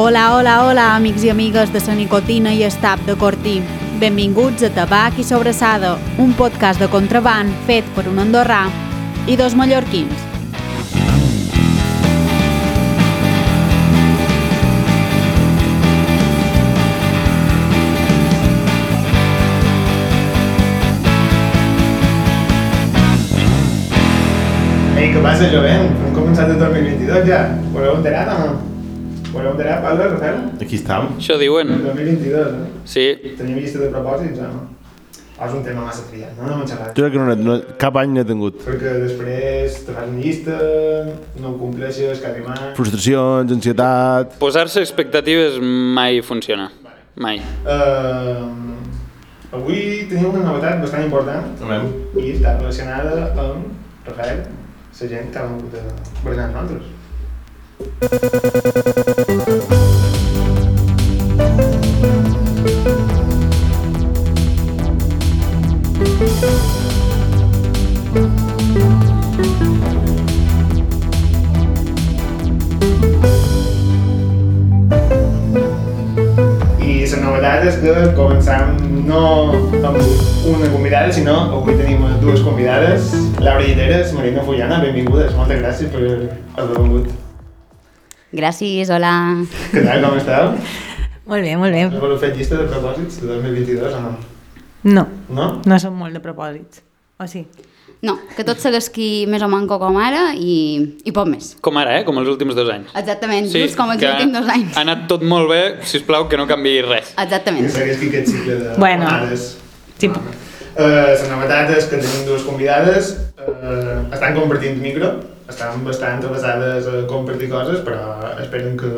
Hola, hola, hola, amics i amigues de la nicotina i estap de Cortí. Benvinguts a Tabac i Sobrassada, un podcast de contraband fet per un andorrà i dos mallorquins. Ei, què passa, jovent? Hem començat el 2022 ja. Voleu enterar o? Voleu enterar, Pablo, Rafael? Aquí estem. Això diuen. El 2022, no? Sí. Tenim llista de propòsits? O és un tema massa triat, no? No m'ho xerrat. Jo crec que no, no, cap any n'he tingut. Perquè després te fas una llista, no ho compleixes quasi mai. Frustracions, ansietat... Posar-se expectatives mai funciona. Mai. Uh, avui tenim una novetat bastant important i està relacionada amb, Rafael, la gent que ha vingut a berenar amb nosaltres. I la novetat és que començam no una convidada, sinó avui tenim dues convidades, Laura Lliteres, Marina Fullana, benvingudes, moltes gràcies per haver vingut. Gràcies, hola. Què tal, com esteu? Molt bé, molt bé. Us voleu fer llista de propòsits de 2022 o no? No, No? no som molt de propòsits. O sí? No, que tot seguesqui més o manco com ara i, i poc més. Com ara, eh? Com els últims dos anys. Exactament, just com els que últims dos anys. Ha anat tot molt bé, si plau que no canvi res. Que Exactament. segueix aquest cicle de Bueno, convidades. sí. Uh, la novetat és que tenim dues convidades, uh, estan compartint micro, estan bastant avasades a compartir coses, però esperen que,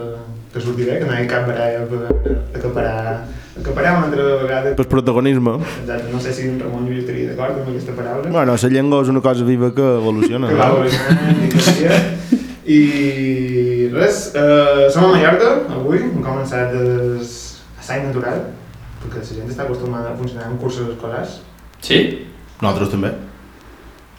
que surti bé, que no hi ha cap baralla per acaparar, acaparar una altra vegada. Per protagonisme. Exacte, no sé si en Ramon Lluís estaria d'acord amb aquesta paraula. Bueno, la llengua és una cosa viva que evoluciona. que va no? evolucionant i creixia. I res, uh, som a Mallorca avui, hem començat l'assany natural, perquè la gent està acostumada a funcionar en cursos escolars. Sí? Nosaltres també.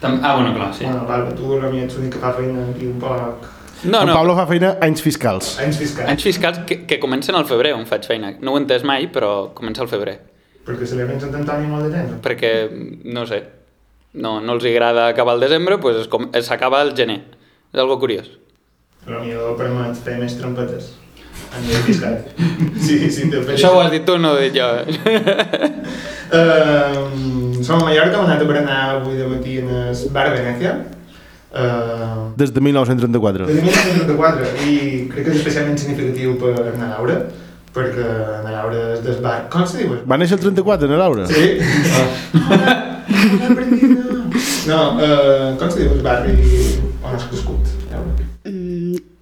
Tam ah, bueno, clar, sí. Bueno, Pablo, tu, Rami, ets l'únic que fa feina aquí un poc... No, en no, Pablo fa feina anys fiscals. Anys fiscals. anys fiscals que, que comencen al febrer on faig feina. No ho he entès mai, però comença al febrer. Perquè celebren Sant Antoni molt de temps. Perquè, no sé, no, no els agrada acabar el desembre, doncs s'acaba el gener. És algo curiós. Però millor permet fer més trompetes. A. Sí, sí, te Això ho has dit tu, no ho he dit jo. eh? Uh, som a Mallorca, hem anat a berenar avui de matí en el bar Venècia. Uh, Des de 1934. de 1934 i crec que és especialment significatiu per na Laura perquè na Laura és del bar... Com se diu? Va néixer el 34, no, Laura? Sí? Hola, hola, Bernina. No, uh, com se diu el barri on has crescut,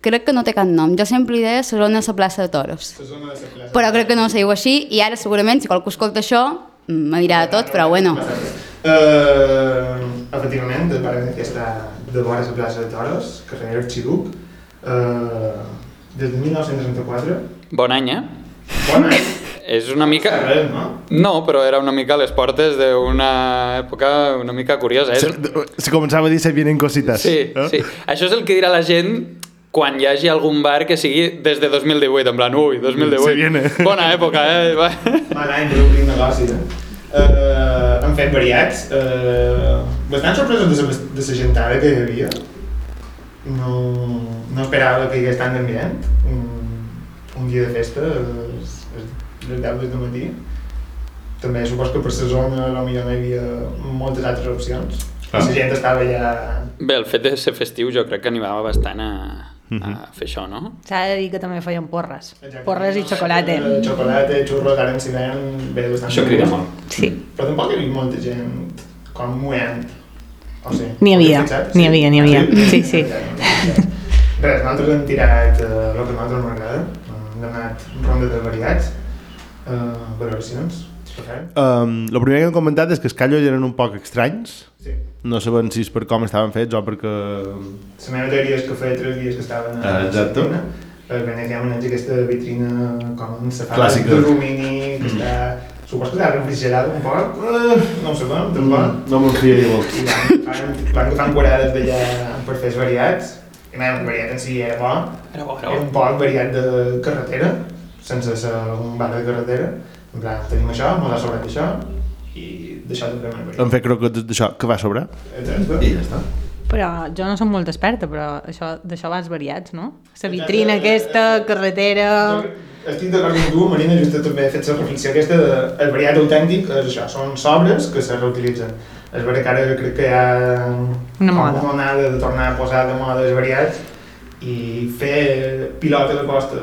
crec que no té cap nom. Jo sempre li deia Sarona a la plaça de Toros. De la plaça. Però crec que no se diu així i ara segurament, si qualcú escolta això, me dirà de tot, però bueno. Uh, efectivament, el bar Venècia està de vora la plaça de Toros, carrer Arxiduc, uh, des de 1934. Bon any, eh? Bon any. És una mica... Res, no? No, però era una mica a les portes d'una època una mica curiosa. Se, És... se començava a dir se vienen cositas. Sí, eh? sí. Això és el que dirà la gent quan hi hagi algun bar que sigui des de 2018, en plan, ui, 2018. Se viene. Bona època, eh? Va. Mal any per obrir negoci, eh? Uh, han fet variats. Uh, bastant sorpresos de de la gentada que hi havia. No, no esperava que hi hagués tant d'ambient. Un, un dia de festa, es, es, les 10 del matí. També supos que per la zona potser no hi havia moltes altres opcions. Clar. La gent estava ja... Bé, el fet de ser festiu jo crec que animava bastant a, a fer això, no? S'ha de dir que també feien porres. Exacte. Porres i xocolata. Eh, Xocolata, xurros, ara en hivern ve bastant... Això crida molt. Sí. Però tampoc hi havia molta gent com muent. O sigui, N'hi havia, n'hi havia, n'hi havia. Sí, sí. Res, nosaltres hem tirat uh, el que a nosaltres m'agrada. Hem demanat ronda de variats, uh, valoracions. Um, el primer que hem comentat és que els callos eren un poc estranys. Sí. No sabem si és per com estaven fets o perquè... La meva teoria és que feia tres dies que estaven a Ah, exacte. la El Venècia maneix aquesta vitrina com en safata Clàssica. d'alumini que està... Supos que està refrigerada un poc, uh, no ho sabem, tampoc. No me'n fiaria molt. I van, van, van agafant quadrades d'allà per fer els variats I el variat en si era bo, Era bo, era era bo. un poc variat de carretera, sense ser un bar de carretera. En plan, tenim això, m'ha sobrat això, i d'això també m'ha variat. Hem fet croquetes d'això que va sobrar. I ja està. Però jo no soc molt experta, però això d'això vas variats, no? La vitrina aquesta, carretera... Estic d'acord amb tu, Marina, just també he fet la reflexió aquesta de el variat autèntic és això, són sobres que se reutilitzen. És vera que ara crec que hi ha Una moda. una onada de tornar a posar de moda els variats i fer pilota de costa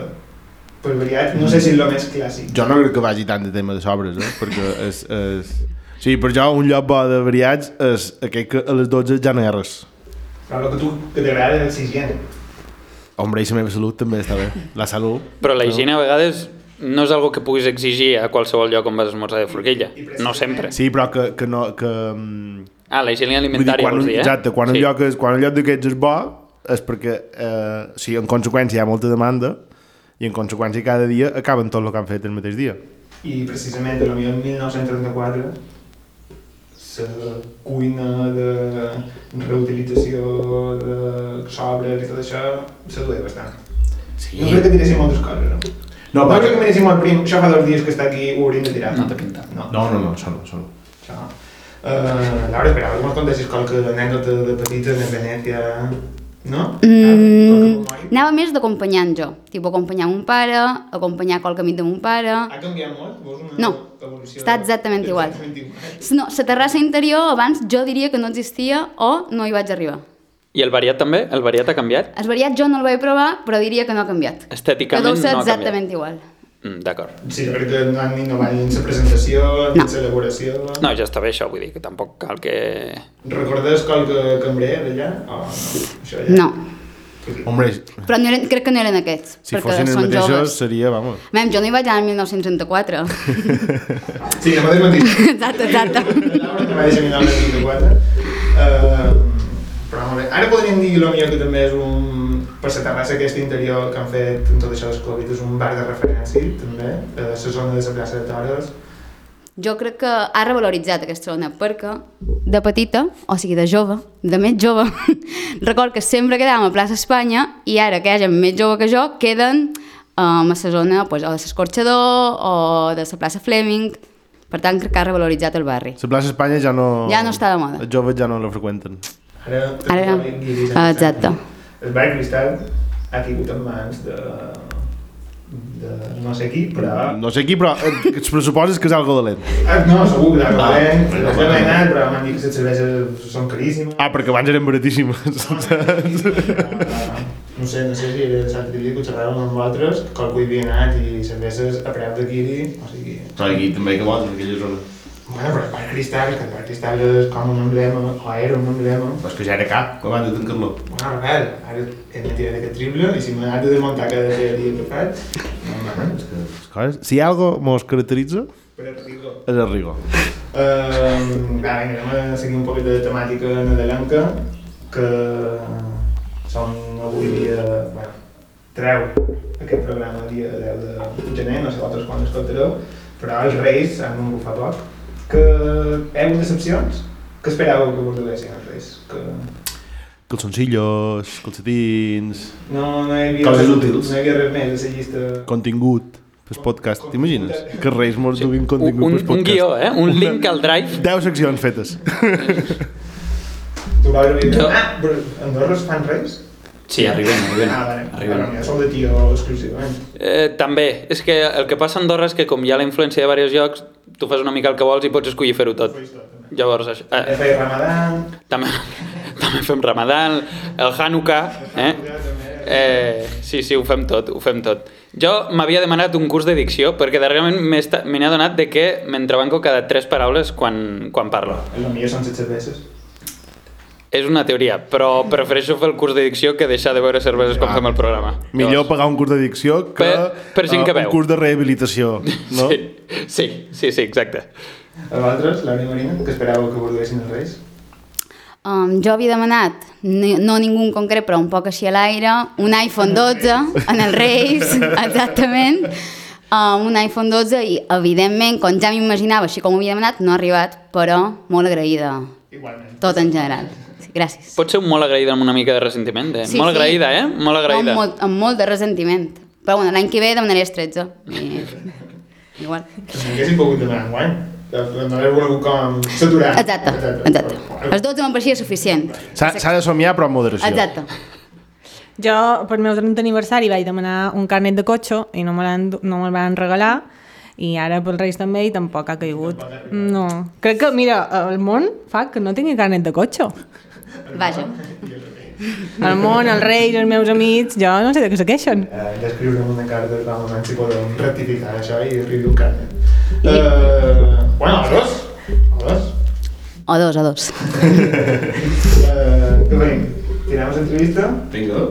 per variats, no sé si és el més clàssic. Jo no crec que vagi tant de tema de sobres, eh? perquè és, és... Sí, per jo un lloc bo de variats és aquell que a les 12 ja no hi ha res. Però el que tu que t'agrada és l'higiene. Hombre, i la meva salut també està bé. La salut. Però la higiene a vegades no és algo que puguis exigir a qualsevol lloc on vas a esmorzar de forquilla. No sempre. Sí, però que, que no... Que, mm, Ah, la higiene alimentària, quan, vols un, dir, eh? exacte, quan, sí. un lloc és, quan un lloc d'aquests és bo és perquè, eh, sí, en conseqüència hi ha molta demanda i en conseqüència cada dia acaben tot el que han fet el mateix dia. I precisament, potser en 1934, la cuina de reutilització de sobres i tot això se duia bastant. Sí. No crec que tiréssim moltes coses, no? No, No, però- crec que miréssim el prim, això fa dos dies que està aquí, ho hauríem de tirar. No pinta. No, No, no, no, això no, això no. això. Uh, Laura, esperava que mos contessis qualque anècdota de petita en Venècia, no? Mm, anava més d'acompanyant jo, tipus acompanyar mon pare, acompanyar qualque amic de mon pare... Ha canviat molt? Veus una No, evolució? està exactament igual. Exactament igual. No, la terrassa interior abans jo diria que no existia o no hi vaig arribar. I el variat també? El variat ha canviat? El variat jo no el vaig provar, però diria que no ha canviat. Estèticament que deu ser no ha canviat. exactament igual. Mm, D'acord. Sí, jo crec que no han innovat ni en la presentació, ni No. en l'elaboració. No, ja està bé això, vull dir que tampoc cal que... Recordes qualque cambrer d'allà? O no? Això ja... No, Hombre, però no eren, crec que no eren aquests, si perquè fossin els són mateixos joves. seria, vamos. Mem, jo no hi vaig anar el 1964. Sí, no m'ho desmentit. exacte, exacte. Laura que va deixar 1934. Uh, però. Ara podríem dir potser que també és un... Per la terrassa aquesta interior que han fet amb tot això dels Covid, és un bar de referència, també, a la zona de la plaça de Toros. Jo crec que ha revaloritzat aquesta zona perquè de petita, o sigui de jove, de més jove, record que sempre quedàvem a plaça Espanya i ara que hi ha gent més jove que jo queden um, a la zona pues, o de l'Escorxador o de la plaça Fleming. Per tant, crec que ha revaloritzat el barri. La plaça Espanya ja no... Ja no està de moda. Els joves ja no la freqüenten. Ara, Ara- ah, exacte. El bar Cristal ha caigut en mans de, de no sé qui, però... No sé qui, però eh, els pressupostes que és algo dolent. Ah, no, segur que l'ha Ah, dolent, però no, no, no he no. anat, però m'han dit que les cerveses són caríssimes. Ah, perquè abans eren baratíssimes. no sé, no sé si era l'altre dia que xerràvem amb vosaltres, que qualcú hi havia anat i cerveses a preu de quili, o sigui... però aquí també que vols, en aquella zona. Bueno, però el bar Cristal, que el bar Cristal és com un emblema, o era un emblema, Però és que ja era cap, abans de tancar-lo. Bueno, a veure, ara he de tirar aquest triple i si m'ha de desmuntar cada dia que faig, no, no, és que... Les coses. Si hi ha algo mos caracteritza, Per arriba. és el rigor. Uh, va, vinga, anem a seguir un poc de temàtica nadalenca, que som avui dia... Bueno, treu aquest programa el dia 10 de gener, no sé vosaltres quan escoltareu, però els Reis han fa poc. Que heu decepcions? Què esperàveu que vos duguessin els Reis? Que Calçoncillos, calcetins, no, no hi havia, Coses útils. no hi havia res més a la llista. contingut pel podcast. T'imagines? Que Reis mos duguin Un, contingut un, pel podcast. un guió, eh? Un link al drive. 10 seccions fetes. Tu havia Jo- Ah, però Andorra es fan Reis? Sí, arribem, arribem. Ah, vale. arribem. Bueno, ja sou de tio exclusivament. Eh, també, és que el que passa a Andorra és que com hi ha la influència de diversos llocs, tu fas una mica el que vols i pots escollir fer-ho tot. Llavors, això, Eh, eh, feia Ramadan... també, també fem Ramadan, el Hanukkah, eh? Eh, sí, sí, ho fem tot, ho fem tot. Jo m'havia demanat un curs de dicció perquè darrerament m'he adonat de que m'entrebanco cada tres paraules quan, quan parlo. El millor són set cerveses. És una teoria, però prefereixo fer el curs de dicció que deixar de veure cerveses quan Ah. fem el programa. Millor Llavors, pagar un curs d'adicció que Per- per gent que eh, veu. un curs de rehabilitació, no? Sí, sí, sí, sí, exacte. A vosaltres, Laura i Marina, que esperàveu que vos duguessin els Reis? Um, jo havia demanat, ni- no ningú en concret, però un poc així a l'aire, un iPhone 12 en el Reis, exactament, um, un iPhone 12 i, evidentment, com ja m'imaginava, així com ho havia demanat, no ha arribat, però molt agraïda, Igualment. tot en general. Gràcies. Pot ser molt agraïda amb una mica de ressentiment, eh? Sí, molt sí. agraïda, eh? Molt agraïda. Amb molt, amb molt de ressentiment. Però bueno, l'any que ve demanaré els 13. I... Igual. Si m'haguessin pogut demanar enguany, no haver volgut com saturar. Exacte, exacte. Els 12 me'n pareixia suficient. S'ha de somiar, però amb moderació. Exacte. Jo, per meu 30 aniversari, vaig demanar un carnet de cotxe i no me l'han no me'l van regalar i ara pels Reis també i tampoc ha caigut. No. Crec que, mira, el món fa que no tingui carnet de cotxe. Vaja. El món, els Reis, els meus amics, jo no sé de què se queixen. Eh, ja escriurem una carta al moment si podem rectificar això i escriure un carnet. Eh, bueno, a dos. A dos. O dos, o dos. Eh, què veiem? Tiramos entrevista? Vinga.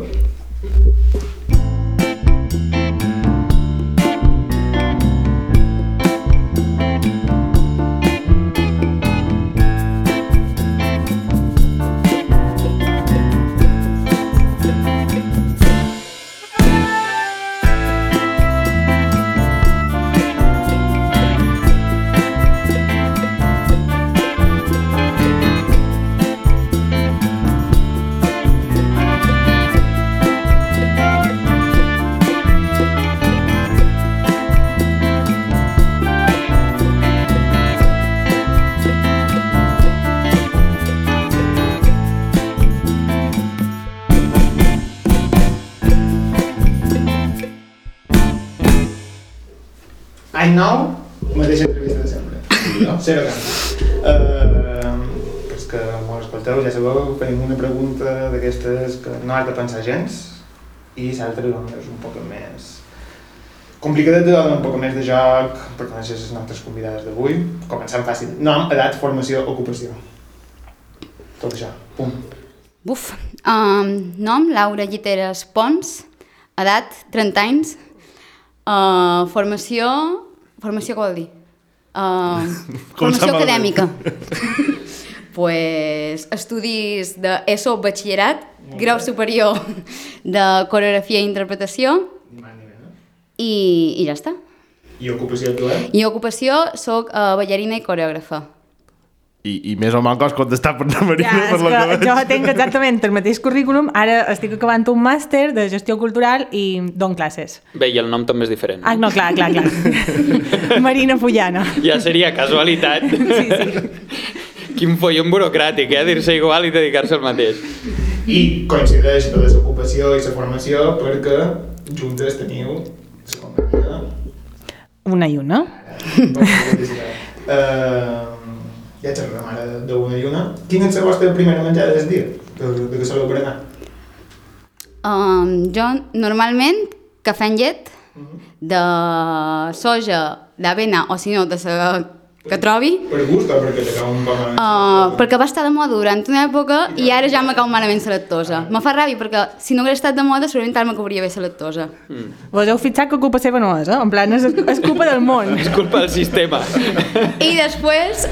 Any nou, mateixa entrevista de sempre. Zero canvi. Uh, els que m'ho escolteu ja sabeu, fem una pregunta d'aquestes que no has de pensar gens i l'altra doncs, és un poc més complicadet de donar un poc més de joc per conèixer les nostres convidades d'avui. Començant fàcil. Nom, edat, formació, ocupació. Tot això. Pum. Buf. Um, nom, Laura Lliteres Pons. Edat, 30 anys. Uh, formació... Formació què vol dir? Uh, formació acadèmica. pues, estudis d'ESO, batxillerat, grau superior de coreografia i interpretació i, i ja està. I ocupació actual? I ocupació, soc uh, ballarina i coreògrafa. I, I més o menys has contestat per la Marina, Ja, per lo que que veig. jo tinc exactament el mateix currículum, ara estic acabant un màster de gestió cultural i dono classes. Bé, i el nom també és diferent. Ah, no, clar, clar, clar. Marina Fullana. Ja seria casualitat. Sí, sí. Quin follon burocràtic, eh? Dir-se igual i dedicar-se al mateix. I coincideix la desocupació i la formació perquè juntes teniu la companyia. Una i una. uh, ja xerrarem ara d'una i una. Quina és la vostra primera menjada del dia? De, de què soleu berenar? Um, jo normalment cafè amb llet de soja, d'avena o si no de la que trobi Per gust o perquè t'acaba un poc... uh, perquè va estar de moda durant una època i ara ja m'acaba malament la lactosa. Me fa ràbia perquè si no hagués estat de moda segurament ara m'acabaria bé la lactosa. Vos heu fixat que culpa seva no és, eh? En plan, és, és culpa del món. És culpa del sistema. I després.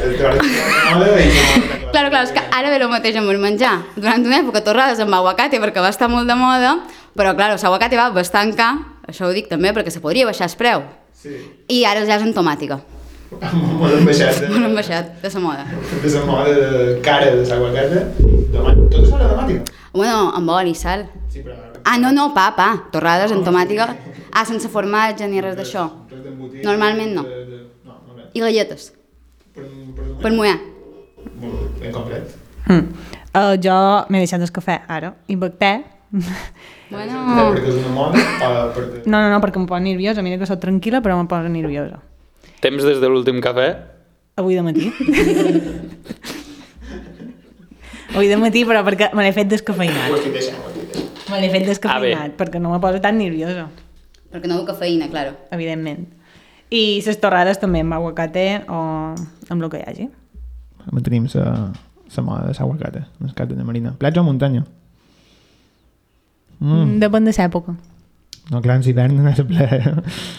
Claro, claro, és que ara ve el mateix amb el menjar. Durant una època torrades amb aguacate perquè va estar molt de moda, però claro, l'aguacate va bastant car, això ho dic també perquè se podria baixar el preu. Sí. I ara ja és en tomàtica. Molt hem baixat de, Molt han baixat de la moda. de la moda de cara de l'aguacata. Tot això era temàtica. Bueno, amb oli i sal. Sí, però... Ah, no, no, pa, pa. Torrades en tomàtica. Ah, sense formatge ni res d'això. Normalment no. de- de- No, no res. I galletes. Per, per, Per mullar. Molt ben complet. Mm. Uh, jo m'he deixat el cafè ara i bec te. Bueno, Perquè és una perquè... No, no, no, perquè em posa nerviosa. Mira que soc tranquil·la, però em posa nerviosa. Temps des de l'últim cafè? Avui de matí. Avui de matí, però perquè me l'he fet deixant. Me l'he fet Ah, descafeinat, bé. perquè no me posa tan nerviosa, perquè no du cafeïna, claro. evidentment. I les torrades també amb aguacate o amb el que hi hagi. Mantenim la, la moda de l'aguacata, les cartes de marina. Platja o muntanya? Mm. Depèn de l'època. No, clar, en hivern no és a ple.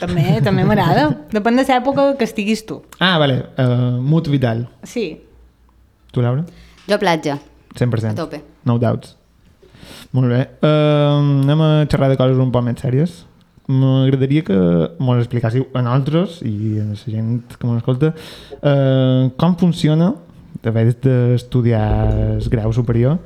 També, també m'agrada. Depèn de l'època que estiguis tu. Ah, vale. Uh, mood vital. Sí. Tu, Laura? Jo platja, 100%. a tope. No doubts. Molt bé. Uh, anem a xerrar de coses un poc més sèries. M'agradaria que mos explicássiu a nosaltres i a la gent que mos escolta uh, com funciona d'haver d'estudiar el grau superior,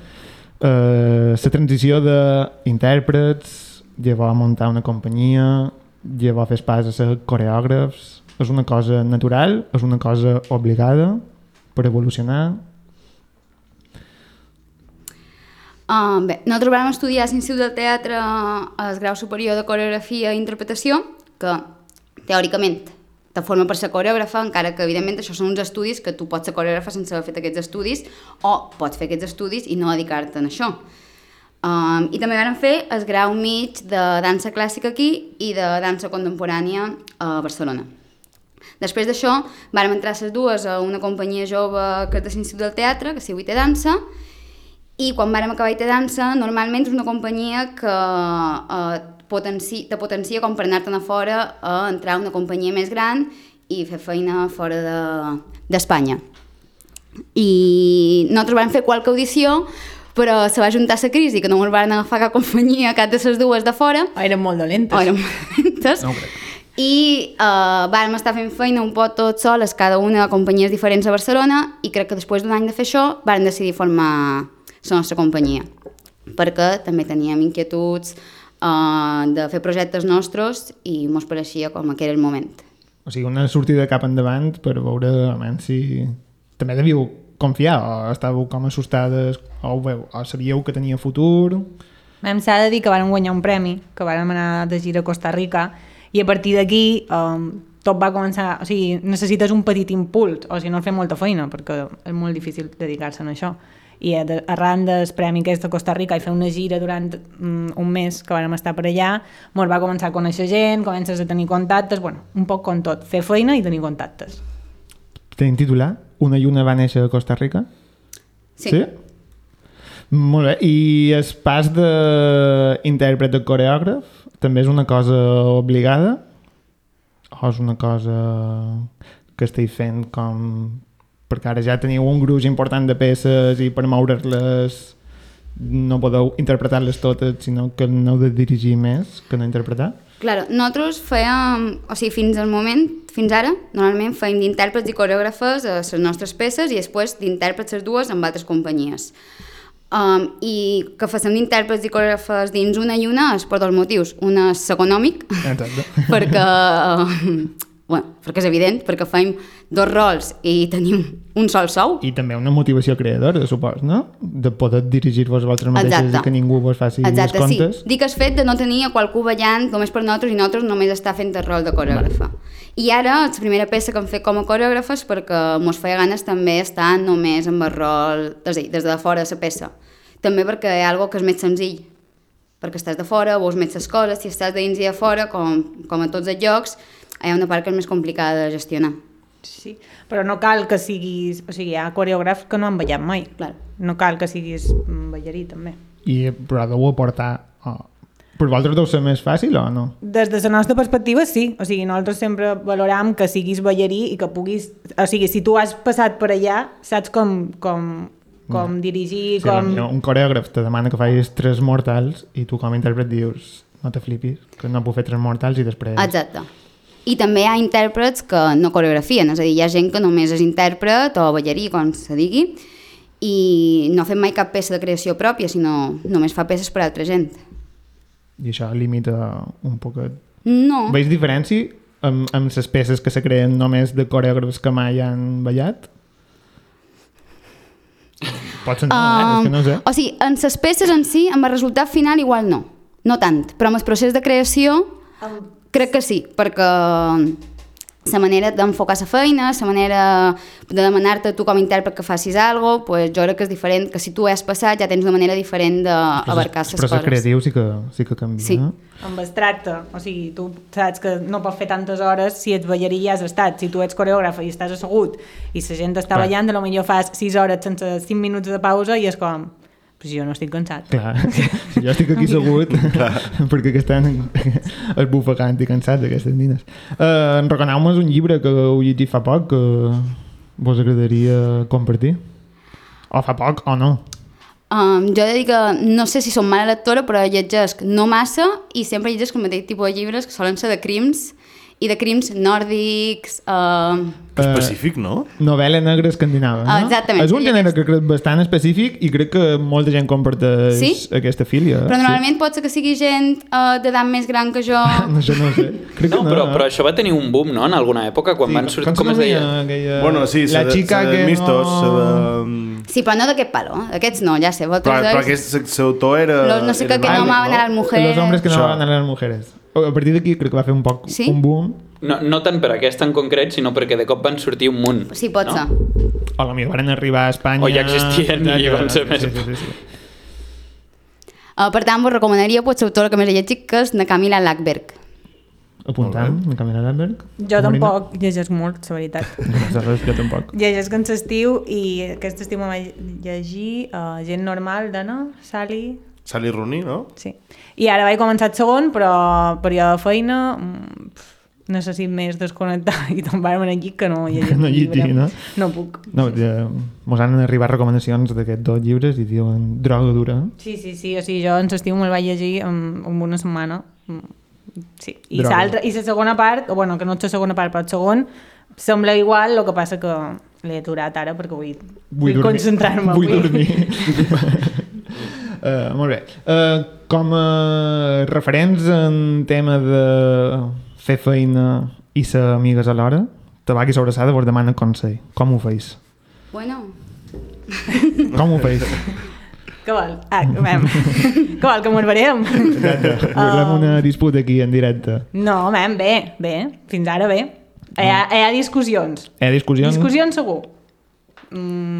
eh, la transició d'intèrprets, llavors muntar una companyia, llavors fer pas a ser coreògrafs, és una cosa natural, és una cosa obligada per evolucionar. Uh, bé, nosaltres vam estudiar a l'Institut del Teatre el grau superior de coreografia i interpretació, que teòricament te forma per ser coreògrafa, encara que evidentment això són uns estudis que tu pots ser coreògrafa sense haver fet aquests estudis o pots fer aquests estudis i no dedicar-te a això. Um, I també vam fer el grau mig de dansa clàssica aquí i de dansa contemporània a Barcelona. Després d'això, vàrem entrar les dues a una companyia jove que és de l'Institut del Teatre, que s'hi té dansa, i quan vàrem acabar IT Dansa, normalment és una companyia que eh, potenci, te potencia com per anar-te'n a fora a entrar a una companyia més gran i fer feina fora d'Espanya. De, I nosaltres vam fer qualque audició, però se va juntar la crisi, que no ens van agafar cap companyia, cap de les dues de fora. O eren molt dolentes. O eren molt dolentes. No i uh, vam estar fent feina un poc tots soles, cada una a companyies diferents a Barcelona, i crec que després d'un any de fer això vam decidir formar la nostra companyia, perquè també teníem inquietuds uh, de fer projectes nostres i ens pareixia com que era el moment. O sigui, una sortida cap endavant per veure si també devíeu confiar o estàveu com assustades o, veu, o sabíeu que tenia futur... Vam s'ha de dir que vam guanyar un premi, que vam anar de gira a Costa Rica i a partir d'aquí um, tot va començar... O sigui, necessites un petit impuls, o si no, fer molta feina, perquè és molt difícil dedicar-se a això i arran del premi aquest de Costa Rica i fer una gira durant mm, un mes que vam estar per allà, ens va començar a conèixer gent, comences a tenir contactes, bueno, un poc com tot, fer feina i tenir contactes. Tenim titular? Una i una va néixer a Costa Rica? Sí. sí? Molt bé. I el pas d'intèrpret de coreògraf també és una cosa obligada? O és una cosa que esteu fent com perquè ara ja teniu un gruix important de peces i per moure-les no podeu interpretar-les totes, sinó que no heu de dirigir més que no interpretar? Claro, nosaltres fèiem, o sigui, fins al moment, fins ara, normalment fèiem d'intèrprets i coreògrafes a les nostres peces i després d'intèrprets les dues amb altres companyies. Um, I que facem d'intèrprets i coreògrafes dins una i una és per dos motius. Una és econòmic, perquè uh, bueno, perquè és evident, perquè fem dos rols i tenim un sol sou. I també una motivació creadora, supos, no? De poder dirigir-vos a vosaltres mateixes Exacte. i que ningú vos faci Exacte, els comptes. sí. Dic el fet de no tenir a qualcú ballant només per nosaltres i nosaltres només està fent el rol de coreògrafa. Vale. I ara, la primera peça que hem fet com a coreògrafes perquè mos feia ganes també estar només amb el rol, des de, des de fora de la peça. També perquè ha algo que és més senzill, perquè estàs de fora, veus més les coses, si estàs de dins i de fora, com, com a tots els llocs, hi ha una part que és més complicada de gestionar. Sí, però no cal que siguis... O sigui, hi ha coreògrafs que no han ballat mai. Clar. No cal que siguis ballarí, també. I, però deu aportar... Oh. Per vosaltres deu ser més fàcil o no? Des de la nostra perspectiva, sí. O sigui, nosaltres sempre valoram que siguis ballarí i que puguis... O sigui, si tu has passat per allà, saps com, com, com no. dirigir, sí, com... Un coreògraf te demana que facis tres mortals i tu com a intèrpret dius no te flipis, que no puc fer tres mortals i després... Exacte. I també hi ha intèrprets que no coreografien, és a dir, hi ha gent que només és intèrpret o ballarí, com se digui, i no fem mai cap peça de creació pròpia, sinó només fa peces per a altra gent. I això limita un poquet... No. Veus diferència amb, amb les peces que se creen només de coreògrafs que mai han ballat? Pots sentir, um, és que no sé. O sigui, en les peces en si, amb el resultat final igual no. No tant, però amb el procés de creació... Um Crec que sí, perquè la manera d'enfocar la feina, la manera de demanar-te tu com a intèrpret que facis alguna cosa, pues jo crec que és diferent, que si tu has passat ja tens una manera diferent d'abarcar les coses. El procés creatiu sí que, sí que canvia. Sí. No? Amb el tracte, o sigui, tu saps que no pots fer tantes hores si ets ballarí ja has estat, si tu ets coreògraf i estàs assegut i la gent està ballant, potser fas 6 hores sense 5 minuts de pausa i és com però si jo no estic cansat. Clar, si jo estic aquí segut, perquè que estan esbufegant i cansats aquestes nines. Uh, Recomaneu-nos un llibre que heu llegit fa poc que vos agradaria compartir? O fa poc o no? Um, jo he de dir que no sé si som mala lectora, però llegesc no massa i sempre llegesc el mateix tipus de llibres que solen ser de crims i de crims nòrdics... Uh, Específic, no? Novel·la negra escandinava, no? Ah, exactament, És un gènere que crec bastant específic i crec que molta gent comparteix Sí? aquesta filia. però normalment pot ser que sigui gent uh, d'edat més gran que jo. Sí. Això no ho sé. Crec No, que no, però, eh? però això va tenir un boom, no?, en alguna època, quan van sortir... Com es deia? Aquella... Bueno, sí, la de, de que Mistos, no... de... Sí, però no d'aquest palo, aquests no, ja sé. Però, però aquest autor era... Los no sé era qué que bàsic, no amaban a las mujeres. Los hombres que no van a les mujeres. A partir d'aquí crec que va fer un poc Sí? un boom. No, no tant per aquesta en concret, sinó perquè de cop van sortir un munt. Sí, pot no? ser. O potser van arribar a Espanya... O ja existien i Ja, van ser sí, més- Sí, sí, sí. Uh, per tant, vos recomanaria potser autora que més he llegit, que és na Camila Lackberg. Apuntant, de Camila Lamberg. Jo tampoc llegeix molt, la veritat. Aleshores, jo tampoc. Llegeix en l'estiu i aquest estiu me vaig llegir uh, Gent normal d'Anna, Sally... Sally Rooney, no? Sí. I ara vaig començar el segon, però període de feina mm, pf, necessit més desconnectar i tombar-me aquí que no llegir No llegir, no? No puc. No, ja, mos han arribat recomanacions d'aquests dos llibres i diuen droga dura. Sí, sí, sí, o sigui, jo en l'estiu me'l vaig llegir en, en una setmana. Mm, Sí, i l'altra, i la segona part, o bueno, que no és la segona part, però el segon, sembla igual, el que passa que l'he aturat ara perquè vull, vull, dormir. concentrar-me. Vull dormir. uh, molt bé. Uh, com a referents en tema de fer feina i ser amigues alhora, Tabac i Sobrassada vos demana consell. Com ho feis? Bueno, Com ho feis? Què vol? Ah, vam. Què vol, que m'arbarem? Exacte. Volem una disputa aquí en directe. No, mem, bé, bé, fins ara bé. Hi ha, hi ha discussions. Hi ha discussions Discussions segur.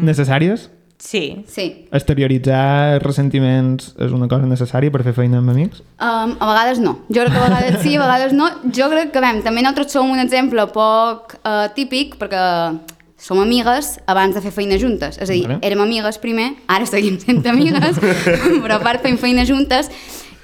necessàries? Sí. sí. Exterioritzar ressentiments és una cosa necessària per fer feina amb amics? Um, a vegades no. Jo crec que a vegades sí, a vegades no. Jo crec que, vam, també nosaltres som un exemple poc uh, típic perquè som amigues abans de fer feina juntes. És a dir, Vale. érem amigues primer, ara seguim sent amigues, però a part fem feina juntes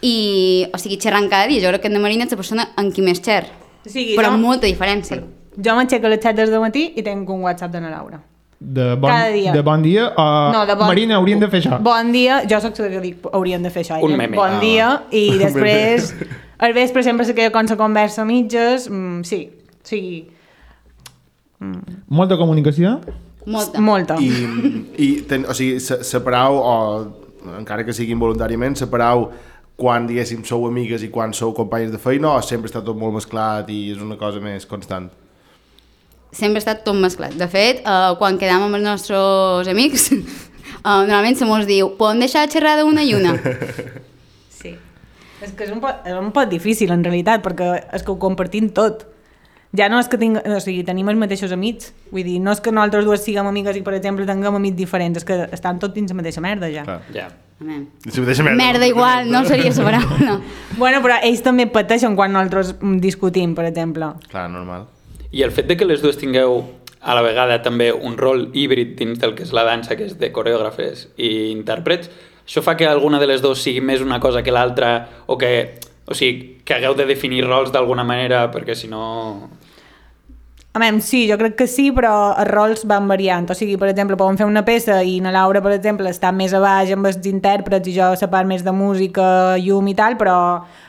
i, o sigui, xerrant cada dia. Jo crec que en Marina és la persona amb qui més xer. O sigui, Però jo, amb molta diferència. jo m'aixeco a les 7 del matí i tinc un WhatsApp de na Laura. De bon, Cada dia. De bon dia o... No, de bon... Marina, hauríem de fer això. Bon dia, jo que dic, hauríem de fer això. Un ella. meme. Bon Ah. dia, i després, al vespre sempre se queda com la conversa a mitges, mm, sí, o sigui, Molta comunicació? Molta. molta. I, i ten, o sigui, se- separau, o encara que sigui involuntàriament, separau quan, diguéssim, sou amigues i quan sou companyes de feina o sempre està tot molt mesclat i és una cosa més constant? Sempre ha estat tot mesclat. De fet, uh, quan quedam amb els nostres amics, uh, normalment se mos diu podem deixar de xerrar d'una i una. Sí. És que és un, pot, és un pot difícil, en realitat, perquè és que ho compartim tot. Ja no és que tinc, o sigui, tenim els mateixos amics. Vull dir, no és que nosaltres dues siguem amigues i, per exemple, tinguem amics diferents, és que estan tots dins la mateixa merda, ja. Clar. Ja. Amen. Si merda. Merda igual, no seria la paraula. Bueno, però ells també pateixen quan nosaltres discutim, per exemple. Clar, normal. I el fet de que les dues tingueu a la vegada també un rol híbrid dins del que és la dansa, que és de coreògrafes i intèrprets, això fa que alguna de les dues sigui més una cosa que l'altra o que, o sigui, que hagueu de definir rols d'alguna manera perquè si no... A veure, sí, jo crec que sí, però els rols van variant. O sigui, per exemple, podem fer una peça i na Laura, per exemple, està més a baix amb els intèrprets i jo la part més de música, llum i tal, però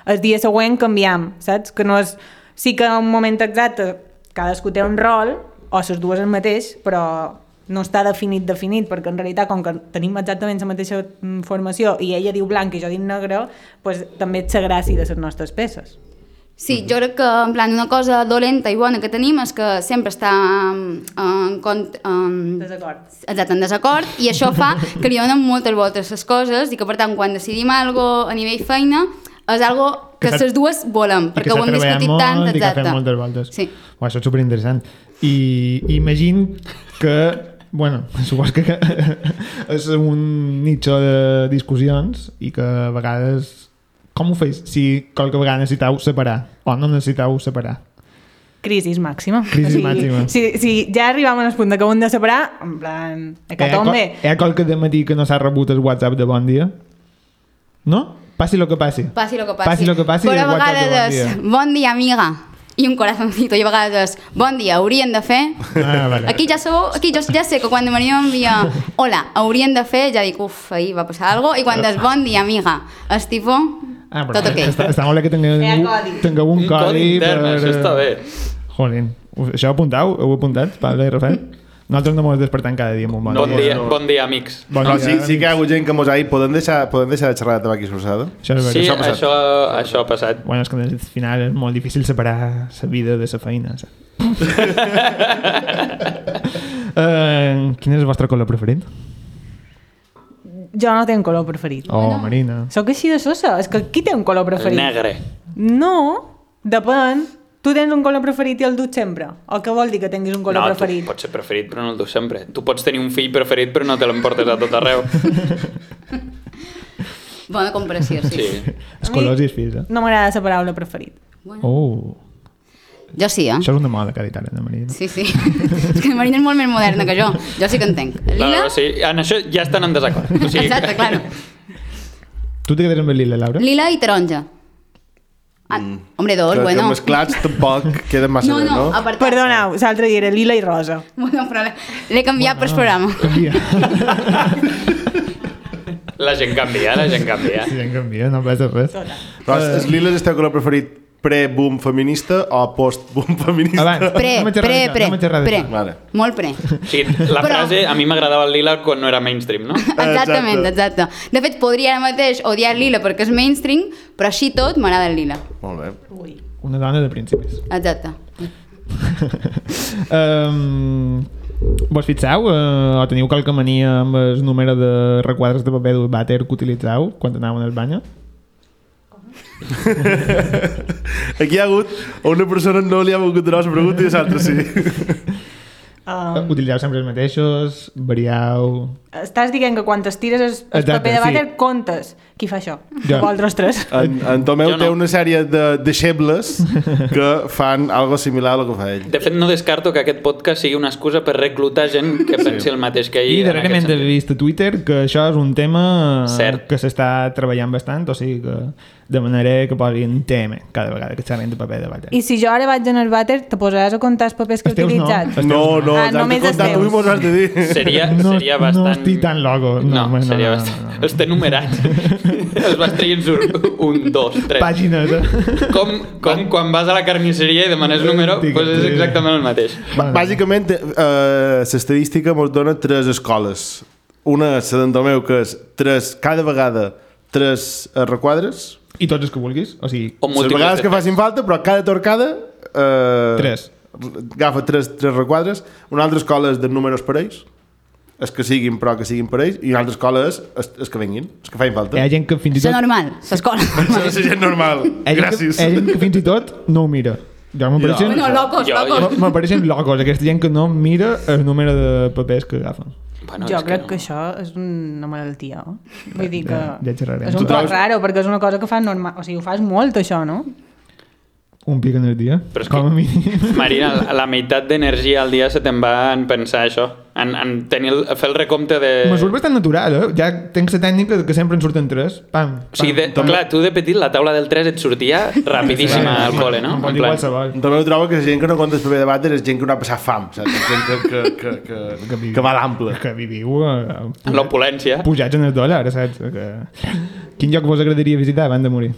el dia següent canviam, saps? Que no és... Sí que en un moment exacte cadascú té un rol, o les dues el mateix, però no està definit, definit, perquè en realitat, com que tenim exactament la mateixa mm, formació i ella diu blanc i jo dic negre, pues, també és la gràcia de les nostres peces. Sí, jo crec que en plan, una cosa dolenta i bona que tenim és que sempre està um, en, cont, um, Desacord. exacte, en desacord i això fa que li donen moltes voltes les coses i que per tant quan decidim algo a nivell feina és algo que, les dues volem, perquè ho hem discutit molt tant, i que ha exacte. moltes voltes. Sí. Uau, això és superinteressant. I imagino que, bueno, supos que és un nicho de discussions i que a vegades... Com ho feis si qualque vegada necessiteu separar o no necessiteu separar? Crisis màxima. Crisis màxima. Si, si ja arribàvem al punt de que ho hem de separar, en plan, Hi ha, hecatombe. qual- hi ha qualque de matí que no s'ha rebut el WhatsApp de bon dia? No? Passi el que passi. Passi el que passi. Passi el que passi, Però a vegades és, bon bon dia, amiga, i un corazoncito, i a vegades és, bon dia, haurien de fer... Ah, vale. Aquí ja sou, aquí jo ja sé que quan Maria m'envia hola, haurien de fer, ja dic, uf, ahir va passar alguna cosa, i quan és bon dia, amiga, és tipo... Ah, Tot ok. està, està molt bé que tingueu, Hi ha codi. tingueu un, Un codi intern, això està bé. Jolín, això ho apuntau? Ho heu apuntat, Pablo i Rafael? Nosaltres no ens despertem cada dia amb un bon, Bon dia, no. bon dia, amics. Bon No, dia, sí, sí que hi ha amics. hagut gent que mos ha dit podem deixar, podem deixar de xerrar de tabac i solsada? Això és Sí, veritat. ha passat. això, això ha passat. Bueno, és que al final és molt difícil separar la vida de la feina. saps? uh, quin és el vostre color preferit? Jo no tinc color preferit. Oh, Marina. Sóc així de sosa. És que qui té un color El preferit? negre. No, depèn. Tu tens un color preferit i el dut sempre? O què vol dir que tinguis un color no, preferit? tu pots ser preferit, però no el dus sempre. Tu pots tenir un fill preferit, però no te l'emportes a tot arreu. Bona comparació, sí. Sí. Els colors i els fills, eh? No m'agrada la paraula preferit. Bueno, Oh, jo sí, eh? això és una moda que ha dit ara, la Marina. Sí, sí. és que la Marina és molt més moderna que jo. Jo sí que entenc. No, Lila? no, sí, en això ja estan en desacord. O sigui, Exacte, claro. Tu te quedes amb el lila, Laura? Lila i taronja. Ah, hombre, dos, que, bueno. que mesclats tampoc queden massa No, bé, no, no? apartat. Perdoneu, l'altre dia era lila i rosa. Bueno, però l'he- canviat per programa. Canvia. la gent canvia, la gent canvia. Sí, en canvia, no passa res. Però els, els liles és el teu color preferit pre-boom feminista o post-boom feminista? Abans. Pre, No pre, pre, no pre. d'això. Vale. Molt pre. Sigui, la Però- frase a mi m'agradava el lila quan no era mainstream, no? Exactament, exacte. De fet, podria ara mateix odiar el lila perquè és mainstream, però així tot m'agrada el lila. Molt bé. Una dona de principis. Exacte. um, vos fixeu uh, o teniu qualque mania amb el número de requadres de paper del vàter que utilitzeu quan anàveu al bany? Aquí hi ha hagut a una persona no li ha volgut donar la pregunta i l'altra sí. Uh, utilitzeu sempre els mateixos? Varieu? Estàs dient que quan t'estires el, el Exacte, paper de sí. vàter, comptes. Qui fa això? Jo. Vosaltres tres. En, en Tomeu Jo no. té una sèrie de deixebles que fan algo similar a lo que fa ell. De fet, no descarto que aquest podcast sigui una excusa per reclutar gent que pensi el mateix que ell. I en darrerament he vist a Twitter que això és un tema Cert. que s'està treballant bastant, o sigui que demanaré que posin tema cada vegada que xerrem de paper de vàter. I si jo ara vaig en el vàter, te posaràs a comptar els papers que he no. utilitzat? Els No, no, Ah, només els tu teus. has de dir. Seria, No- seria no estic tan loco. No, No, home, no, seria no, bastant... no, no. Els té numerats. Els vas traient surt un, dos, tres. Pàgines, eh? Com, com quan vas a la carnisseria i demanes número, doncs és digue. exactament el mateix. Bueno. Bàsicament, eh, l'estadística ens dona tres escoles. Una és la d'en Tomeu, que és tres, cada vegada tres eh, requadres. I tots els que vulguis, o sigui, O Les vegades que facin falta, però cada torcada... Eh, Tres. Agafa tres, tres requadres. Una altra escola és de números parells. Els que siguin, però que siguin parells. I una altra escola és els, els que venguin, els que facin falta. hi ha gent que fins i tot... normal. Això és gent normal. Que, Gràcies. hi ha gent que fins i tot no ho mira. Jo m'apareixen... Bueno, locos, locos. M'apareixen locos, aquesta gent que no mira el número de papers que agafen. Bueno, jo crec no. que això és una malaltia. eh? Vull dir que Ja- ja és un poc raro, perquè és una cosa que fas normal. O sigui, ho fas molt, això, no? Un pic en el dia, Però és com que- a mínim. Marina, la, la meitat d'energia al dia se te'n va en pensar això, en, en tenir el, fer el recompte de... Me surt bastant natural, eh? Ja tenc la tècnica que sempre en surten tres. Pam, pam. Sigui, de, clar, tu de petit la taula del 3 et sortia rapidíssima al col·le, no? En plan, qualsevol. També ho trobo que la gent que no compta el paper de vàter és gent que no ha passat fam, saps? Gent que, que, que, que, que, que va a l'ample. Que viviu eh, en l'opulència. pujats en el dòlar, saps? Que... Quin lloc vos agradaria visitar abans de morir?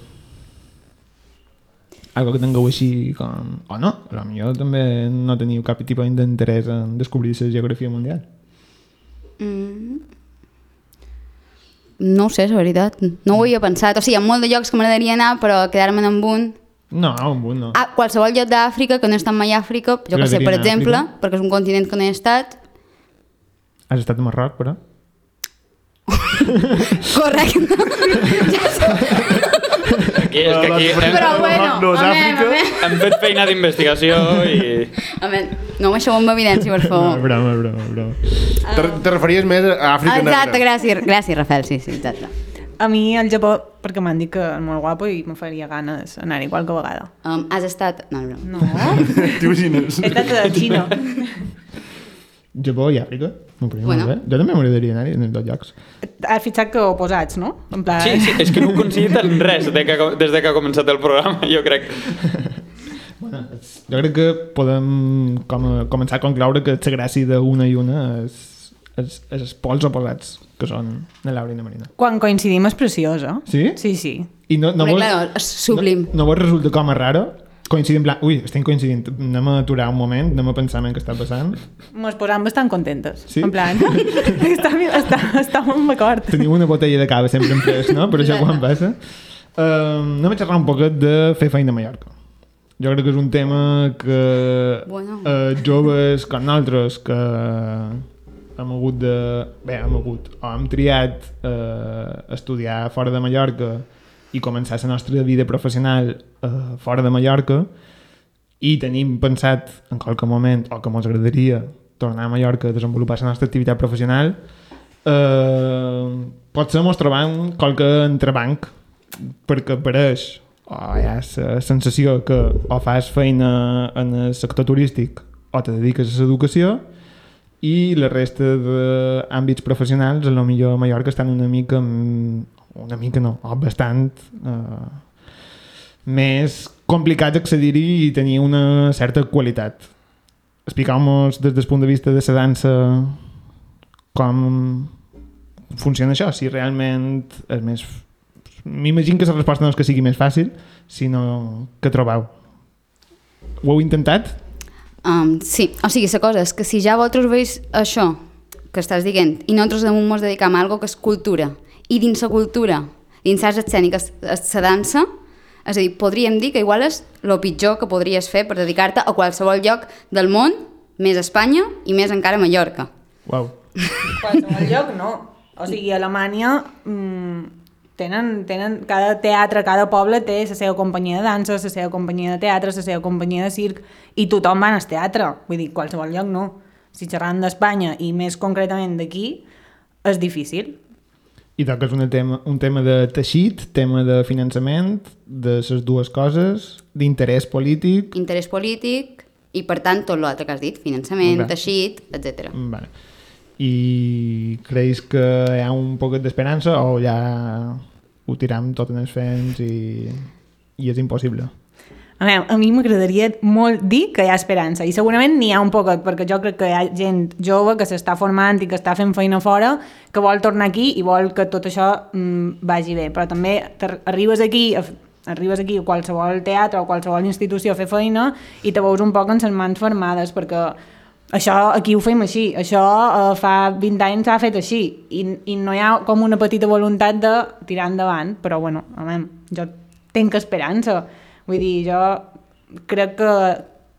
Algo que tingueu així com... O no, però millor també no teniu cap tipus d'interès en descobrir la geografia mundial. Mm. No ho sé, la veritat. No ho havia pensat. O sigui, hi ha molt de llocs que m'agradaria anar, però quedar-me amb un... No, un punt no. Ah, qualsevol lloc d'Àfrica, que no he estat mai a Àfrica, jo que sé, per a exemple, Àfrica? perquè és un continent que no he estat. Has estat a Marroc, però? Correcte. Aquí, és que aquí hem, Però bueno, No és amén, Àfrica. amén. hem fet feina d'investigació i... Amén. No m'aixeu amb evidència, per No, favor. broma, broma, broma. Te, te referies més a Àfrica Exacte, Negra. gràcies, gràcies, Rafael, sí, sí, exacte. A mi el Japó, perquè m'han dit que és molt guapo i me faria ganes anar-hi qualque vegada. Um, has estat... No, no. No, T'imagines? he estat a Xina. Japó i Àfrica. M'ho bueno. Bueno. molt bé. Jo també m'agradaria anar-hi en els dos llocs. Has fixat que oposats, no? En plan... Sí, sí, és que no ho coincidit en res de que, des de que ha començat el programa, jo crec. Bueno, jo crec que podem com, començar a concloure que la gràcia d'una i una és els, els pols oposats, que són la Laura i la Marina. Quan coincidim és preciós, eh? Sí? Sí, sí. I no, no, vos, clar, és sublim. no, no vos resulta com a raro coincidir en plan, ui, estem coincidint, anem a aturar un moment, anem a pensar en què està passant. Mos posam bastant contentes. Sí? En plan, està, està, estàvem d'acord. Teniu una botella de cava sempre en pres, no? Per això quan passa. Uh, anem a xerrar un poquet de fer feina a Mallorca. Jo crec que és un tema que Bueno. eh, joves com nosaltres que hem hagut de... Bé, hem hagut, o hem triat eh, estudiar fora de Mallorca i començar la nostra vida professional eh, fora de Mallorca i tenim pensat en qualque moment, o que ens agradaria tornar a Mallorca a desenvolupar la nostra activitat professional, eh, potser ens trobam qualque entrebanc perquè apareix o hi ha la sensació que o fas feina en el sector turístic o te dediques a l'educació i la resta d'àmbits professionals a lo millor a Mallorca estan una mica una mica no, o bastant eh, més complicat accedir-hi i tenir una certa qualitat. Explicau-nos des del punt de vista de la dansa com funciona això, si realment és més... M'imagino que la resposta no és que sigui més fàcil, sinó que trobeu. Ho heu intentat? Um, sí, o sigui, la cosa és que si ja vosaltres veus això que estàs dient i nosaltres damunt ens dedicam a algo que és cultura i dins la cultura, dins les escèniques, la dansa, és a dir, podríem dir que igual és el pitjor que podries fer per dedicar-te a qualsevol lloc del món, més a Espanya i més encara a Mallorca. Uau. qualsevol lloc no. O sigui, a Alemanya mmm, tenen, tenen, cada teatre, cada poble té la seva companyia de dansa, la seva companyia de teatre, la seva companyia de circ, i tothom va al teatre. Vull dir, qualsevol lloc no. Si xerrant d'Espanya, i més concretament d'aquí, és difícil. I toques un tema, un tema de teixit, tema de finançament, de les dues coses, d'interès polític... Interès polític i, per tant, tot l'altre que has dit, finançament, bé. teixit, etc. Vale. I creus que hi ha un poquet d'esperança o ja ho tiram tot en els fens i, i és impossible? A, veure, a mi m'agradaria molt dir que hi ha esperança i segurament n'hi ha un poquet perquè jo crec que hi ha gent jove que s'està formant i que està fent feina fora que vol tornar aquí i vol que tot això mm, vagi bé. Però també arribes aquí a, arribes aquí a qualsevol teatre o qualsevol institució a fer feina i te veus un poc en les mans fermades perquè això aquí ho fem així, això eh, fa 20 anys s'ha fet així i, i no hi ha com una petita voluntat de tirar endavant, però bueno, veure, jo tinc esperança vull dir, jo crec que,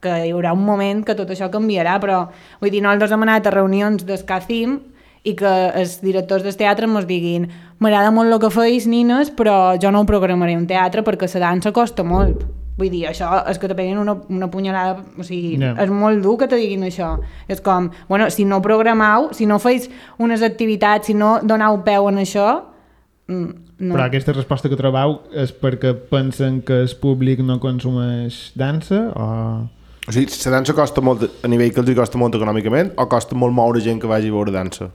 que hi haurà un moment que tot això canviarà, però vull dir, nosaltres hem anat a reunions d'Escacim i que els directors del teatre ens diguin m'agrada molt el que feis, nines, però jo no ho programaré un teatre perquè la dansa costa molt. Vull dir, això és que te peguen una, una punyalada, o sigui, Ja. és molt dur que te diguin això. És com, bueno, si no programau, si no feis unes activitats, si no donau peu en això, mm, no. Però aquesta resposta que trobeu és perquè pensen que el públic no consumeix dansa o... O sigui, la dansa costa molt, a nivell que els costa molt econòmicament, o costa molt moure gent que vagi a veure dansa?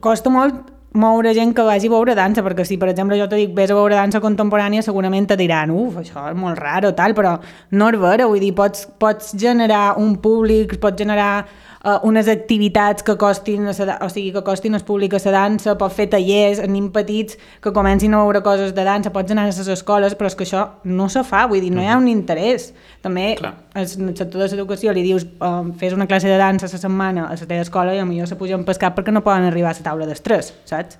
costa molt moure gent que vagi a veure dansa, perquè si, per exemple, jo te dic, vés a veure dansa contemporània, segurament te diran, uf, això és molt raro, tal, però no és vera, vull dir, pots, pots generar un públic, pots generar uh, unes activitats que costin, a o sigui, que costin al públic a la dansa, pots fer tallers a nens petits que comencin a veure coses de dansa, pots anar a les escoles, però és que això no se fa, vull dir, no hi ha un interès. També Clar. al sector de l'educació li dius um, fes una classe de dansa la setmana a la teva escola i potser se pugen pel cap perquè no poden arribar a la taula d'estrès, saps?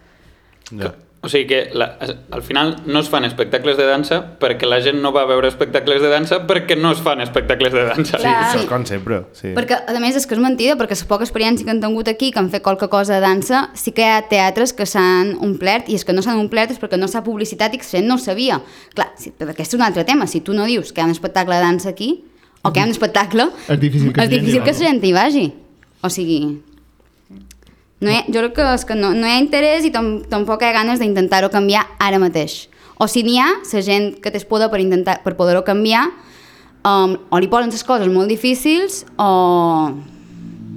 Ja. O sigui que la, al final no es fan espectacles de dansa perquè la gent no va a veure espectacles de dansa perquè no es fan espectacles de dansa. Sí, Clar. això és com sempre. Sí. Perquè, a més, és que és mentida, perquè la poca experiència que han tingut aquí, que han fet qualque cosa de dansa, sí que hi ha teatres que s'han omplert, i és que no s'han omplert és perquè no s'ha publicitat i que la gent no ho sabia. Clar, sí, però aquest és un altre tema. Si tu no dius que hi ha un espectacle de dansa aquí, o que hi ha un espectacle, És difícil que és difícil que la gent hi vagi. O sigui... No hi jo crec que, és que no, no hi ha interès i tam, tampoc hi ha ganes d'intentar-ho canviar ara mateix. O si n'hi ha, la gent que té poder per, intentar, per poder-ho canviar, um, o li posen les coses molt difícils o...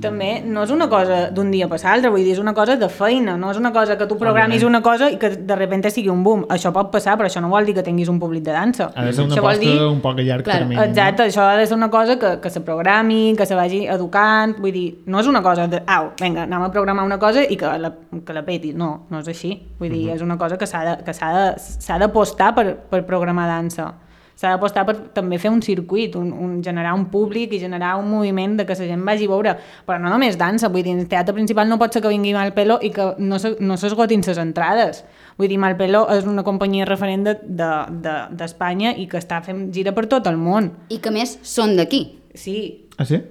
també no és una cosa d'un dia per l'altre, vull dir, és una cosa de feina, no és una cosa que tu programis una cosa i que de repente sigui un boom. Això pot passar, però això no vol dir que tinguis un públic de dansa. Ha de ser una això aposta un poc a llarg Clar, termini. Exacte, això ha de ser una cosa que, que se programi, que se vagi educant, vull dir, no és una cosa de, au, vinga, anem a programar una cosa i que la, que la peti, no, no és així. Vull dir, és una cosa que s'ha de- que s'ha de- s'ha d'apostar per, per programar dansa. S'ha d'apostar per també fer un circuit, un, un, generar un públic i generar un moviment de que la gent vagi a veure, però no només dansa, vull dir, el teatre principal no pot ser que vingui Malpelo i que no se- no s'esgotin les entrades. Vull dir, Malpelo és una companyia referent d'Espanya de, de, d'Espanya i que està fent gira per tot el món. I que a més són d'aquí. Sí, Ah, sí?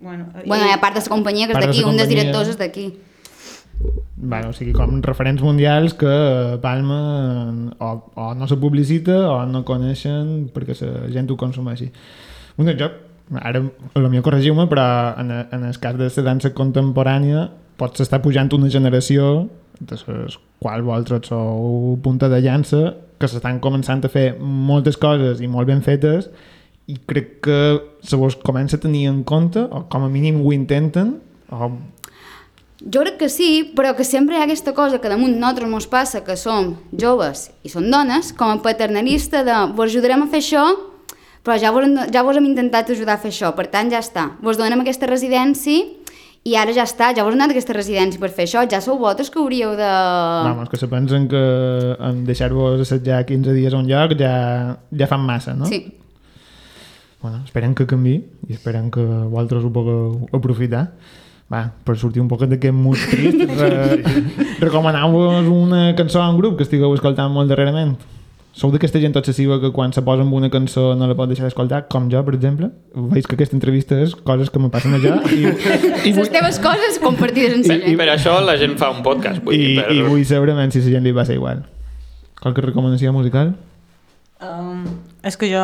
bueno... Bueno, hi ha part de la companyia que és de d'aquí, un dels directors és d'aquí. Bueno, o sigui, com referents mundials que Palma o, o no se publicita o no coneixen perquè la gent ho consumeixi. Un jo, ara potser corregiu-me, però en, en el cas de la dansa contemporània pots estar pujant una generació de les quals vosaltres sou punta de llança que s'estan començant a fer moltes coses i molt ben fetes i crec que se vos comença a tenir en compte o com a mínim ho intenten o Jo crec que sí, però que sempre hi ha aquesta cosa que damunt nosaltres mos passa, que som joves i som dones, com a paternalista de vos ajudarem a fer això, però ja vos, ja vos hem intentat ajudar a fer això, per tant ja està. Vos donem aquesta residència i ara ja està, ja vos hem donat aquesta residència per fer això, ja sou vosaltres que hauríeu de... Vamos, que se pensen que en deixar-vos assetjar 15 dies a un lloc ja, ja fan massa, no? Sí. Bueno, esperem que canvi i esperem que vosaltres ho pugueu aprofitar. Va, per sortir un poc d'aquest mood trist, re recomaneu-vos una cançó en grup que estigueu escoltant molt darrerament. Sou d'aquesta gent obsessiva que quan se posa amb una cançó no la pot deixar d'escoltar, com jo, per exemple? Veig que aquesta entrevista és coses que me passen a jo i, i, Les teves coses compartides en I, la I per això la gent fa un podcast. Vull i, dir, per... i vull saber si la gent li va ser igual. Qualque recomanació musical? Um, és que jo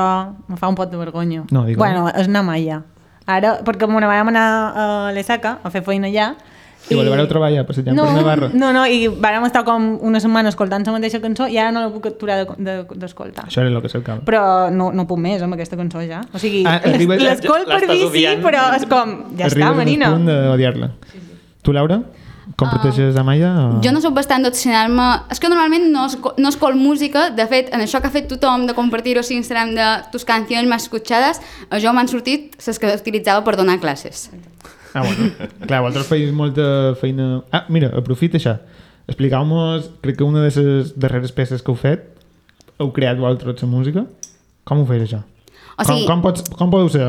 me fa un pot de vergonya. No. Bueno, és anar a allà. Ara, perquè me vam anar a l'Esaca a fer feina allà. I la vareu treballar passejant no, per Navarra? No, no, i vàrem estar com una setmana escoltant la mateixa cançó i ara no la puc aturar de- d'escoltar. Això era el que cercava. Però no, no puc més amb aquesta cançó ja. O sigui, Ah, l'escolt per dir sí, però és com, ja està, Arribes Marina. a un punt d'odiar-la. Tu, Laura? Comparteixes amb ella? O... Jo no sóc bastant d'obsessionar-me... És que normalment no, esco no escol música. De fet, en això que ha fet tothom de compartir-ho a Instagram de tus canciones más escuchadas, a jo m'han sortit les que utilitzava per donar classes. Ah, bueno. Clar, vosaltres feis molta feina... Ah, mira, aprofita això. Expliqueu-nos, crec que una de les darreres peces que heu fet, heu creat vosaltres la música. Com ho feis, això? O sigui, com, com, pots, com podeu ser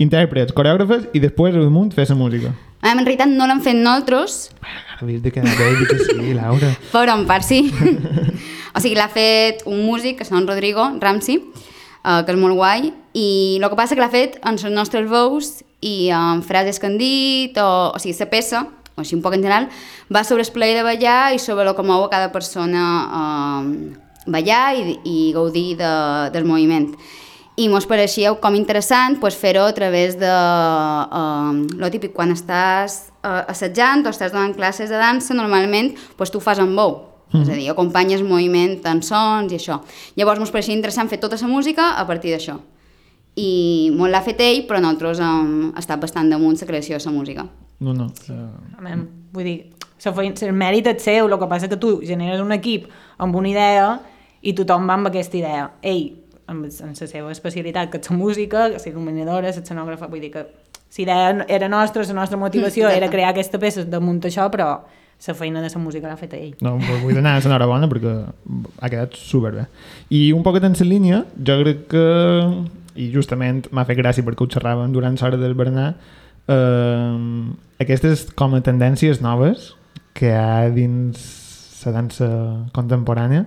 intèrprets, coreògrafes i després al munt fer la música? en realitat no l'hem fet nosaltres, Ara vist bé, di que sí, Laura. però en part sí. o sigui, l'ha fet un músic, que diu Rodrigo Ramsey, uh, que és molt guai, i el que passa que l'ha fet en les nostres veus i amb frases que han dit, o, o sigui, la peça, o així un poc en general, va sobre el plaer de ballar i sobre el que mou a cada persona uh, ballar i, i gaudir de, del moviment. I mos pareixia com interessant pues, fer-ho a través de uh, lo típic, quan estàs uh, assajant o estàs donant classes de dansa, normalment pues, tu ho fas amb veu, mm. és a dir, acompanyes moviment en sons i això. Llavors mos pareixia interessant fer tota la música a partir d'això. I molt l'ha fet ell, però nosaltres hem estat bastant damunt la creació de la música. No, no. Uh, Amem, vull dir, el mèrit és seu, el que passa que tu generes un equip amb una idea i tothom va amb aquesta idea. Ell, amb, amb la seva especialitat, que és la música, la il·luminadora, la escenògrafa, vull dir que la idea era nostra, la nostra motivació Mm, era crear aquesta peça damunt això, però la feina de la música l'ha fet ell. No, vull donar l'enhorabona perquè ha quedat superbé. I un poquet en la línia, jo crec que, i justament m'ha fet gràcia perquè ho xerràvem durant l'hora del berenar, eh, aquestes com a tendències noves que hi ha dins la dansa contemporània,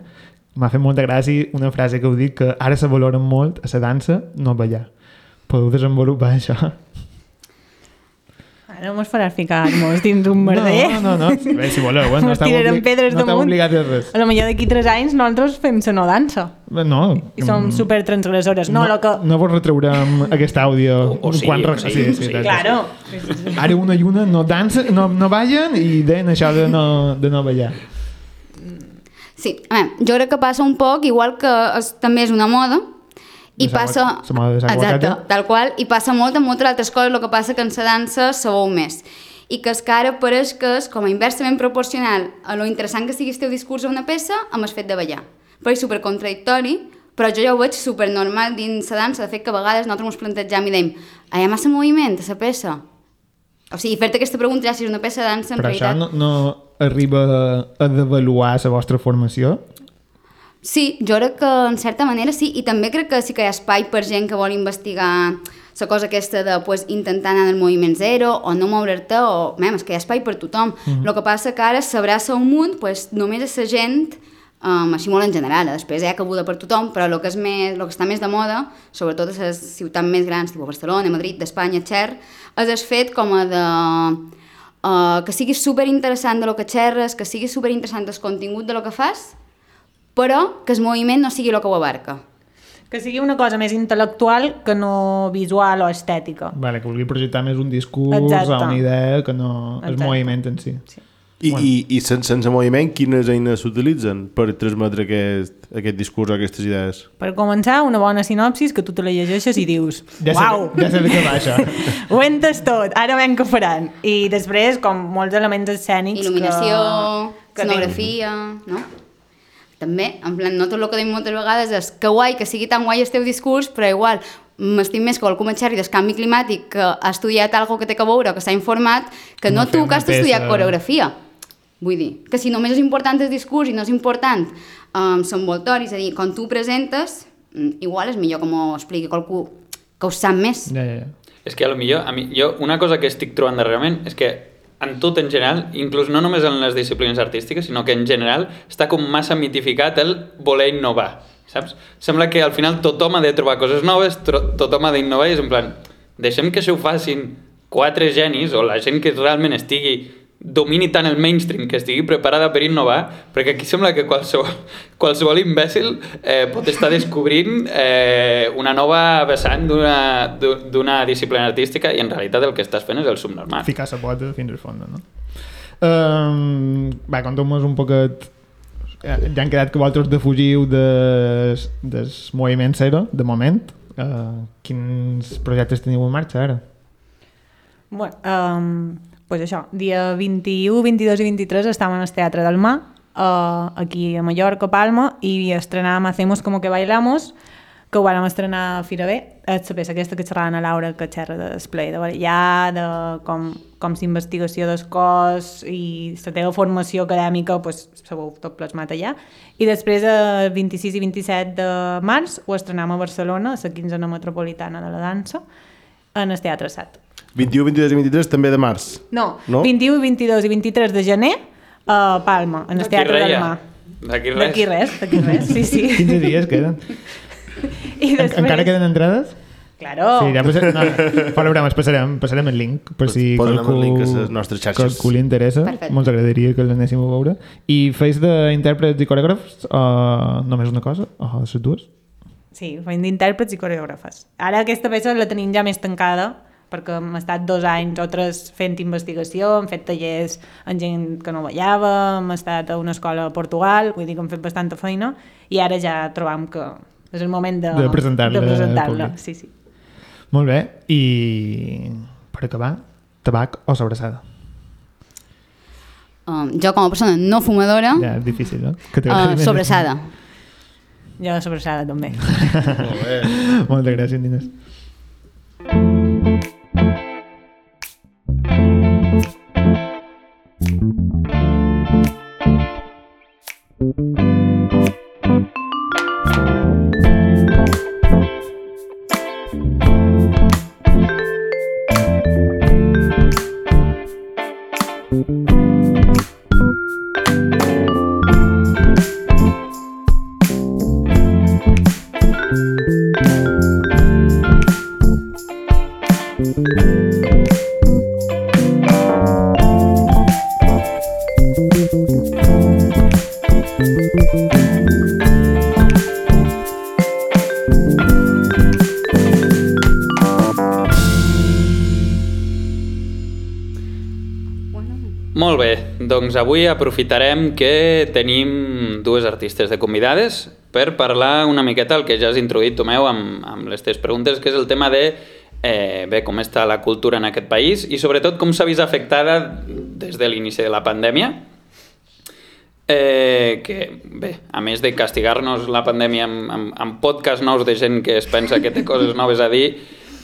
m'ha fet molta gràcia una frase que heu dit que ara se valoren molt a la dansa, no ballar. Podeu desenvolupar això? Ara no mos faràs ficar-nos dins un merder. No, no, no. Bé, si voleu, eh? No Mos obli pedres no obligats a res. A lo millor d'aquí tres anys nosaltres fem la no dansa. No, I som mm, super transgressores. No, no, que... no vos retreurem aquest àudio O- o sí, quan o sí, sí, sí, sí. clar. Claro. ara una i una no dansen, no, no ballen i deien això de no, de no ballar Sí, a veure, jo crec que passa un poc, igual que és, també és una moda, I passa... Exacte, tal qual. I passa moltes, moltes altres coses, el que passa que en la dansa sabeu més. I que és que ara pareix que és com a inversament proporcional a lo interessant que sigui el teu discurs a una peça amb el fet de ballar. Però és supercontradictori, però jo ja ho veig supernormal dins la dansa, de fet que a vegades nosaltres ens plantejam i dèiem hi ha massa moviment a la peça? O sigui, fer-te aquesta pregunta ja si és una peça de dansa en Però això realitat... no, no arriba a devaluar la vostra formació? Sí, jo crec que en certa manera sí, i també crec que sí que hi ha espai per gent que vol investigar la cosa aquesta de pues, intentar anar el moviment zero o no moure'l-te, o mem, és que hi ha espai per tothom. Mm -hmm. El que passa que ara s'abraça un munt, pues, només a la gent, um, així molt en general, després hi ha cabuda per tothom, però el que, és més, el que està més de moda, sobretot a les ciutats més grans, tipus Barcelona, Madrid, d'Espanya, Xer, és el fet com a de... Uh, que sigui super interessant de lo que xerres, que sigui super interessant el contingut de lo que fas, però que el moviment no sigui el que ho abarca. Que sigui una cosa més intel·lectual que no visual o estètica. Vale, que vulgui projectar més un discurs Exacte. o una idea que no el Exacte. moviment en si. Sí. I, bueno. i, i sense, sense moviment, quines eines s'utilitzen per transmetre aquest, aquest discurs o aquestes idees? Per començar, una bona sinopsis que tu te la llegeixes i dius Ja sé, Uau! ja sé de què va això. Ho he entès tot, ara veiem què faran. I després, com molts elements escènics Il·luminació, que... que escenografia, no? També, en plan, no tot el que dic moltes vegades és que guai, que sigui tan guai el teu discurs, però igual m'estim més que el comentari del canvi climàtic que ha estudiat algo que té que veure, que s'ha informat, que No no, tu que has peça- coreografia. Vull dir, que si només és important el discurs i no és important um, l'envoltori, és a dir, quan tu ho presentes, mm, igual és millor que m'ho expliqui qualcú que ho sap més. Ja, ja, ja. És que a lo millor, a mi, jo, una cosa que estic trobant darrerament és que en tot en general, inclús no només en les disciplines artístiques, sinó que en general està com massa mitificat el voler innovar, saps? Sembla que al final tothom ha de trobar coses noves, tothom ha d'innovar i és en plan, deixem que això ho facin quatre genis o la gent que realment estigui domini tant el mainstream que estigui preparada per innovar, perquè aquí sembla que qualsevol, qualsevol imbècil eh, pot estar descobrint eh, una nova vessant d'una d'u- d'una disciplina artística i en realitat el que estàs fent és el subnormal. Ficar la pota fins al fons, no? Um, va, conta'm-nos un poquet ja ja han quedat que vosaltres defugiu des, des moviment zero, de moment. Uh, quins projectes teniu en marxa ara? Bueno, um, pues això, dia 21, 22 i 23 estàvem al Teatre del Mar, uh, aquí a Mallorca, Palma, i estrenàvem Hacemos como que bailamos, que ho vam estrenar a Fira B, és peça aquesta que xerraven a Laura, que xerra de display, de ballar, de com, com s'investigació del cos i la teva formació acadèmica, pues, sabeu tot plasmat allà. I després, el 26 i 27 de març, ho estrenem a Barcelona, a la quinzena metropolitana de la dansa, en el Teatre Sat. 21, 22 i 23 també de març. No, No? no? 21, 22 i 23 de gener a Palma, en el Teatre del. Mar. D'aquí res. D'aquí res, d'aquí res, sí, sí. 15 dies queden. I En, després... encara queden entrades? Claro. Sí, ja passarem, no, fora broma, passarem, passarem el link per si Posarem qualcú, el link a les nostres xarxes. qualcú li interessa. Perfecte. Ens agradaria que l'anéssim a veure. I feis d'intèrprets i coreògrafs o només una cosa? O les dues? Sí, fem d'intèrprets i coreògrafes. Ara aquesta peça la tenim ja més tancada, perquè hem estat dos anys o tres fent investigació, hem fet tallers amb gent que no ballava, hem estat a una escola a Portugal, vull dir que hem fet bastanta feina, i ara ja trobam que és el moment de, De presentar-la de públic. Sí, sí. Molt bé. I per acabar, tabac o sobrassada? Um, jo com a persona no fumadora, Ja, és difícil, no? Que uh, sobrassada. Jo sobrassada també. Moltes gràcies, Nines. Thank you. Doncs avui aprofitarem que tenim dues artistes de convidades per parlar una miqueta el que ja has introduït, Tomeu, amb, amb les teves preguntes, que és el tema de eh, bé, com està la cultura en aquest país i sobretot com s'ha vist afectada des de l'inici de la pandèmia eh, que, bé, a més de castigar-nos la pandèmia amb, amb, amb podcasts nous de gent que es pensa que té coses noves a dir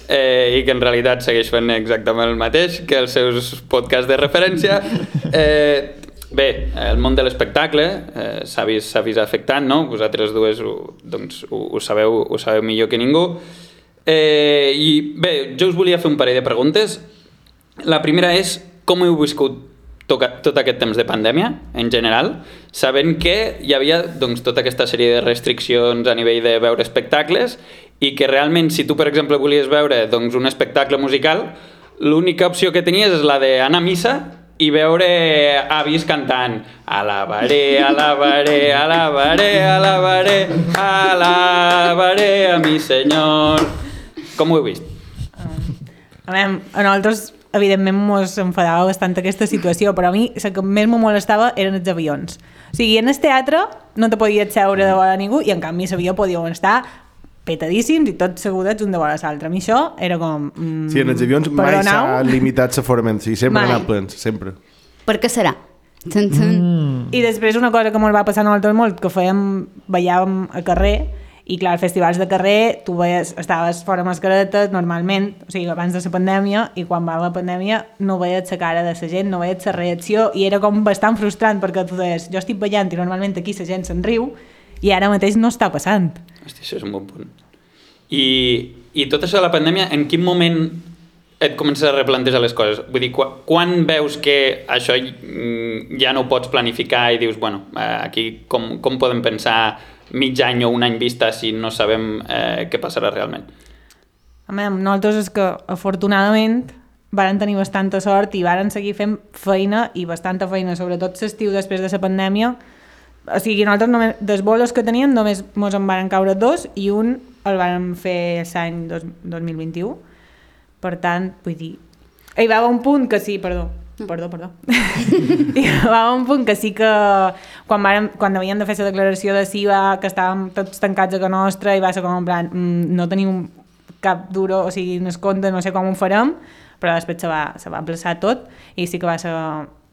eh, i que en realitat segueix fent exactament el mateix que els seus podcasts de referència. Eh, bé, el món de l'espectacle eh, s'ha vist, vist afectat, no? Vosaltres dues ho, doncs, ho, ho, sabeu, ho sabeu millor que ningú. Eh, I bé, jo us volia fer un parell de preguntes. La primera és com heu viscut tot aquest temps de pandèmia, en general, sabent que hi havia doncs, tota aquesta sèrie de restriccions a nivell de veure espectacles i que realment, si tu, per exemple, volies veure doncs, un espectacle musical, l'única opció que tenies és la d'anar a missa i veure avis cantant alabaré, alabaré, alabaré, alabaré, alabaré a mi senyor. Com ho heu vist? A veure, a nosaltres evidentment mos enfadava bastant aquesta situació, però a mi el que més me molestava eren els avions. O sigui, en el teatre no te podies seure de ningú i en canvi l'avió podíem estar petadíssims i tots segudets un de vora l'altre. A mi això era com... Mm, sí, en els avions mai s'ha limitat l'aforament, sí, sempre anat plens, sempre. Per què serà? Mm. I després una cosa que ens va passar a nosaltres molt, que fèiem, ballàvem a carrer i clar, als festivals de carrer tu veies, estaves fora mascaretes normalment, o sigui, abans de la pandèmia i quan va la pandèmia no veies la cara de la gent, no veies la reacció i era com bastant frustrant perquè tu deies jo estic ballant i normalment aquí la gent se'n riu i ara mateix no està passant. Hosti, això és un bon punt. I, i tot això de la pandèmia, en quin moment et comences a replantejar les coses? Vull dir, quan, quan veus que això ja no ho pots planificar i dius, bueno, eh, aquí com, com podem pensar mig any o un any vista si no sabem eh, què passarà realment. Mi, nosaltres és que afortunadament varen tenir bastanta sort i varen seguir fent feina i bastanta feina, sobretot l'estiu després de la pandèmia. O sigui, nosaltres només, dels bolos que teníem només mos en varen caure dos i un el vàrem fer l'any 2021. Per tant, vull dir... Hi va un punt que sí, perdó, Perdó, perdó. I va un punt que sí que quan, vàrem, quan havíem de fer la declaració de SIVA, que estàvem tots tancats a casa nostra i va ser com en plan, mm, no tenim cap duro, o sigui, no es compte, no sé com ho farem, però després se va, se va emplaçar tot i sí que va ser...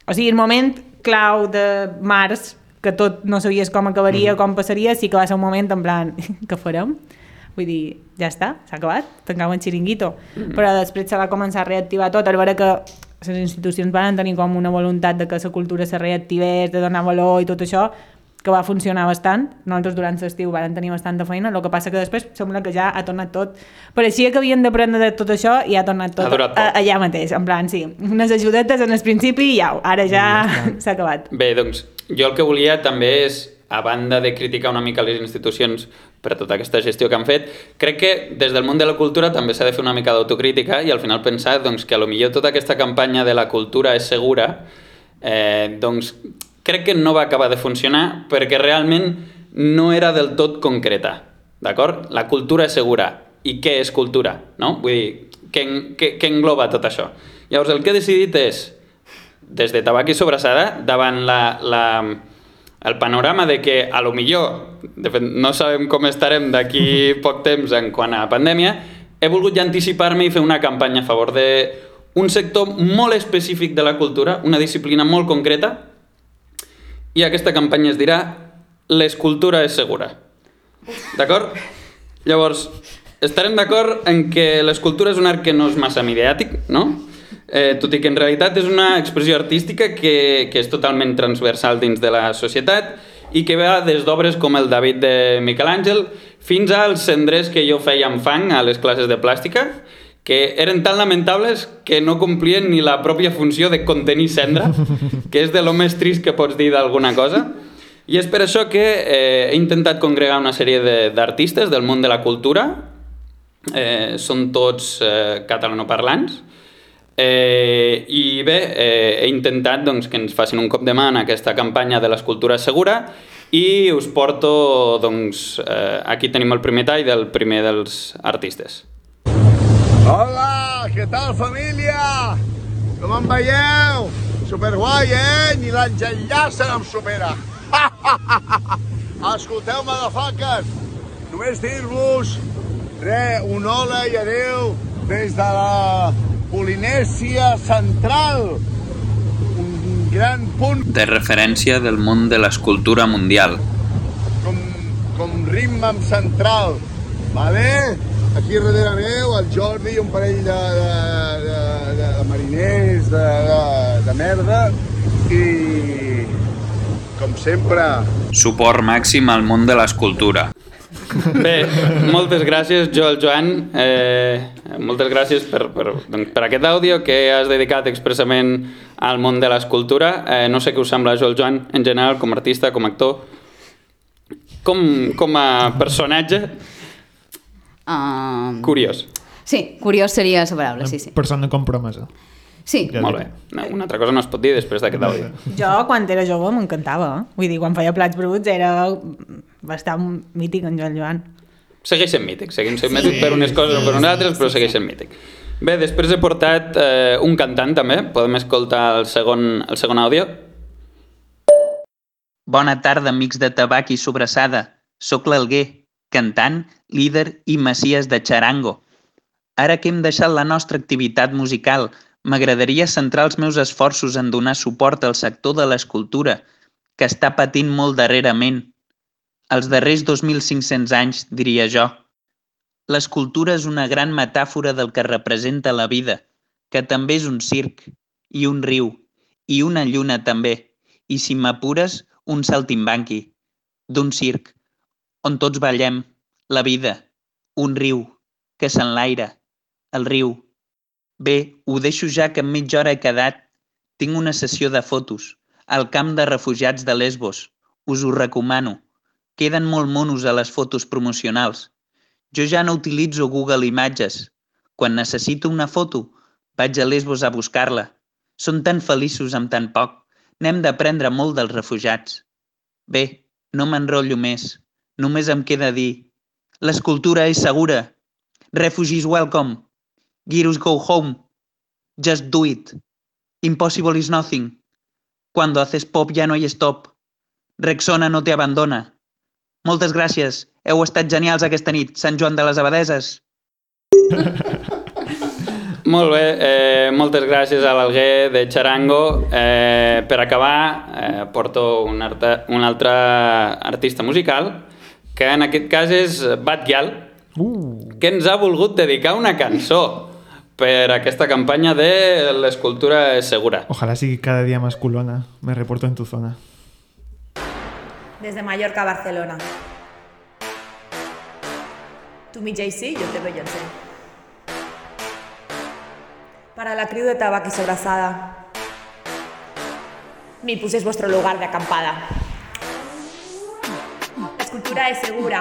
O sigui, el moment clau de març, que tot no sabies com acabaria, mm. com passaria, sí que va ser un moment en plan, què farem? Vull dir, ja està, s'ha acabat, tancam el xiringuito. Mm -hmm. Però després se va començar a reactivar tot, al veure que les institucions van tenir com una voluntat de que la cultura se reactivés, de donar valor i tot això, que va funcionar bastant. Nosaltres durant l'estiu van tenir bastanta feina, el que passa que després sembla que ja ha tornat tot. Pareixia que havien d'aprendre de tot això i ha tornat tot a, allà mateix, en plan, sí, unes ajudetes en el principi i ja, ara ja s'ha acabat. Bé, doncs, jo el que volia també és a banda de criticar una mica les institucions per tota aquesta gestió que han fet, crec que des del món de la cultura també s'ha de fer una mica d'autocrítica i al final pensar doncs, que a lo millor tota aquesta campanya de la cultura és segura, eh, doncs crec que no va acabar de funcionar perquè realment no era del tot concreta, d'acord? La cultura és segura. I què és cultura? No? Vull dir, què, què, què engloba tot això? Llavors, el que he decidit és, des de Tabac i Sobrassada, davant la, la, el panorama de que a lo millor, de fet no sabem com estarem d'aquí poc temps en quant a pandèmia, he volgut ja anticipar-me i fer una campanya a favor de un sector molt específic de la cultura, una disciplina molt concreta, i aquesta campanya es dirà l'escultura és segura. D'acord? Llavors, estarem d'acord en que l'escultura és un art que no és massa mediàtic, no? Eh, tot i que en realitat és una expressió artística que, que és totalment transversal dins de la societat i que va des d'obres com el David de Miquel Àngel fins als cendrers que jo feia amb fang a les classes de plàstica, que eren tan lamentables que no complien ni la pròpia funció de contenir cendra, que és de lo més trist que pots dir d'alguna cosa. I és per això que eh, he intentat congregar una sèrie d'artistes de, del món de la cultura, eh, són tots eh, catalanoparlants, Eh, I bé, eh, he intentat doncs, que ens facin un cop de mà en aquesta campanya de l'escultura segura i us porto, doncs, eh, aquí tenim el primer tall del primer dels artistes. Hola, què tal família? Com em veieu? Superguai, eh? Ni l'Àngel Llàcer em supera. Escolteu, motherfuckers, només dir-vos, re, un hola i adeu des de la Polinèsia Central, un gran punt De referència del món de l'escultura mundial. com, com Rimmam Central, vale? Aquí darrere meu, el Jordi i un parell de, de, de, de, de mariners de, de, de merda i, com sempre, Suport màxim al món de l'escultura. Bé, moltes gràcies, Joel Joan. Eh, moltes gràcies per, per, doncs, per aquest àudio que has dedicat expressament al món de l'escultura. Eh, no sé què us sembla, Joel Joan, en general, com a artista, com a actor. Com, com a personatge, Um, curiós. sí, curiós seria la paraula, sí, sí. Persona compromesa. Sí, Ja Molt bé. No, una altra cosa no es pot dir després d'aquest àudio. Jo, quan era jove, m'encantava. Vull dir, quan feia plats bruts era bastant mític en Joan Joan. Segueix sent mític, seguim sent mític per unes coses o per unes altres, però segueix sent mític. Bé, després he portat eh, un cantant també, podem escoltar el segon, el segon àudio. Bona tarda, amics de Tabac i Sobrassada. Soc l'Alguer, cantant, líder i messies de Charango. Ara que hem deixat la nostra activitat musical, m'agradaria centrar els meus esforços en donar suport al sector de l'escultura, que està patint molt darrerament. Els darrers 2.500 anys, diria jo. L'escultura és una gran metàfora del que representa la vida, que també és un circ, i un riu, i una lluna també, i si m'apures, un saltimbanqui, d'un circ, on tots ballem, la vida, un riu, que s'enlaira, el riu. Bé, ho deixo ja que en mitja hora he quedat. Tinc una sessió de fotos, al camp de refugiats de Lesbos. Us ho recomano. Queden molt monos a les fotos promocionals. Jo ja no utilitzo Google Imatges. Quan necessito una foto, vaig a Lesbos a buscar-la. Són tan feliços amb tan poc. N'hem d'aprendre molt dels refugiats. Bé, no m'enrotllo més. Només em queda dir l'escultura és segura. Refugees welcome. Girus go home. Just do it. Impossible is nothing. Cuando haces pop ya no hay stop. Rexona no te abandona. Moltes gràcies. Heu estat genials aquesta nit. Sant Joan de les Abadeses. Molt bé, eh, moltes gràcies a l'Alguer de Charango. Eh, per acabar, eh, porto un, arta, un altre artista musical, que en aquest cas és Batgyal, Uh, que ens ha volgut dedicar una cançó per aquesta campanya de l'escultura segura. ojalá sigui cada día más culona. Me reporto en tu zona. Desde Mallorca a Barcelona. Tú mi JC, yo te Beyoncé. Para la crew de tabaco y sobrasada. Mi puse es vuestro lugar de acampada. La escultura es segura.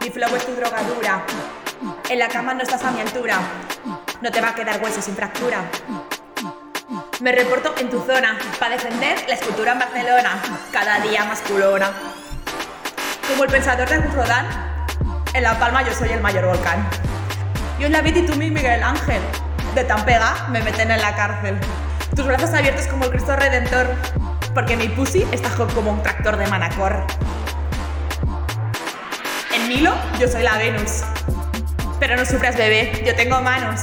Mi flow es tu drogadura. En la cama no estás a mi altura. No te va a quedar hueso sin fractura. Me reporto en tu zona para defender la escultura en Barcelona, cada día más culona. Como el pensador de Rodán, en La Palma yo soy el mayor volcán. Yo en la vida y tú mi Miguel Ángel. De tan pega me meten en la cárcel. Tus brazos abiertos como el Cristo Redentor, porque mi pussy está como un tractor de Manacor. En Nilo yo soy la Venus. Pero no sufras bebé, yo tengo manos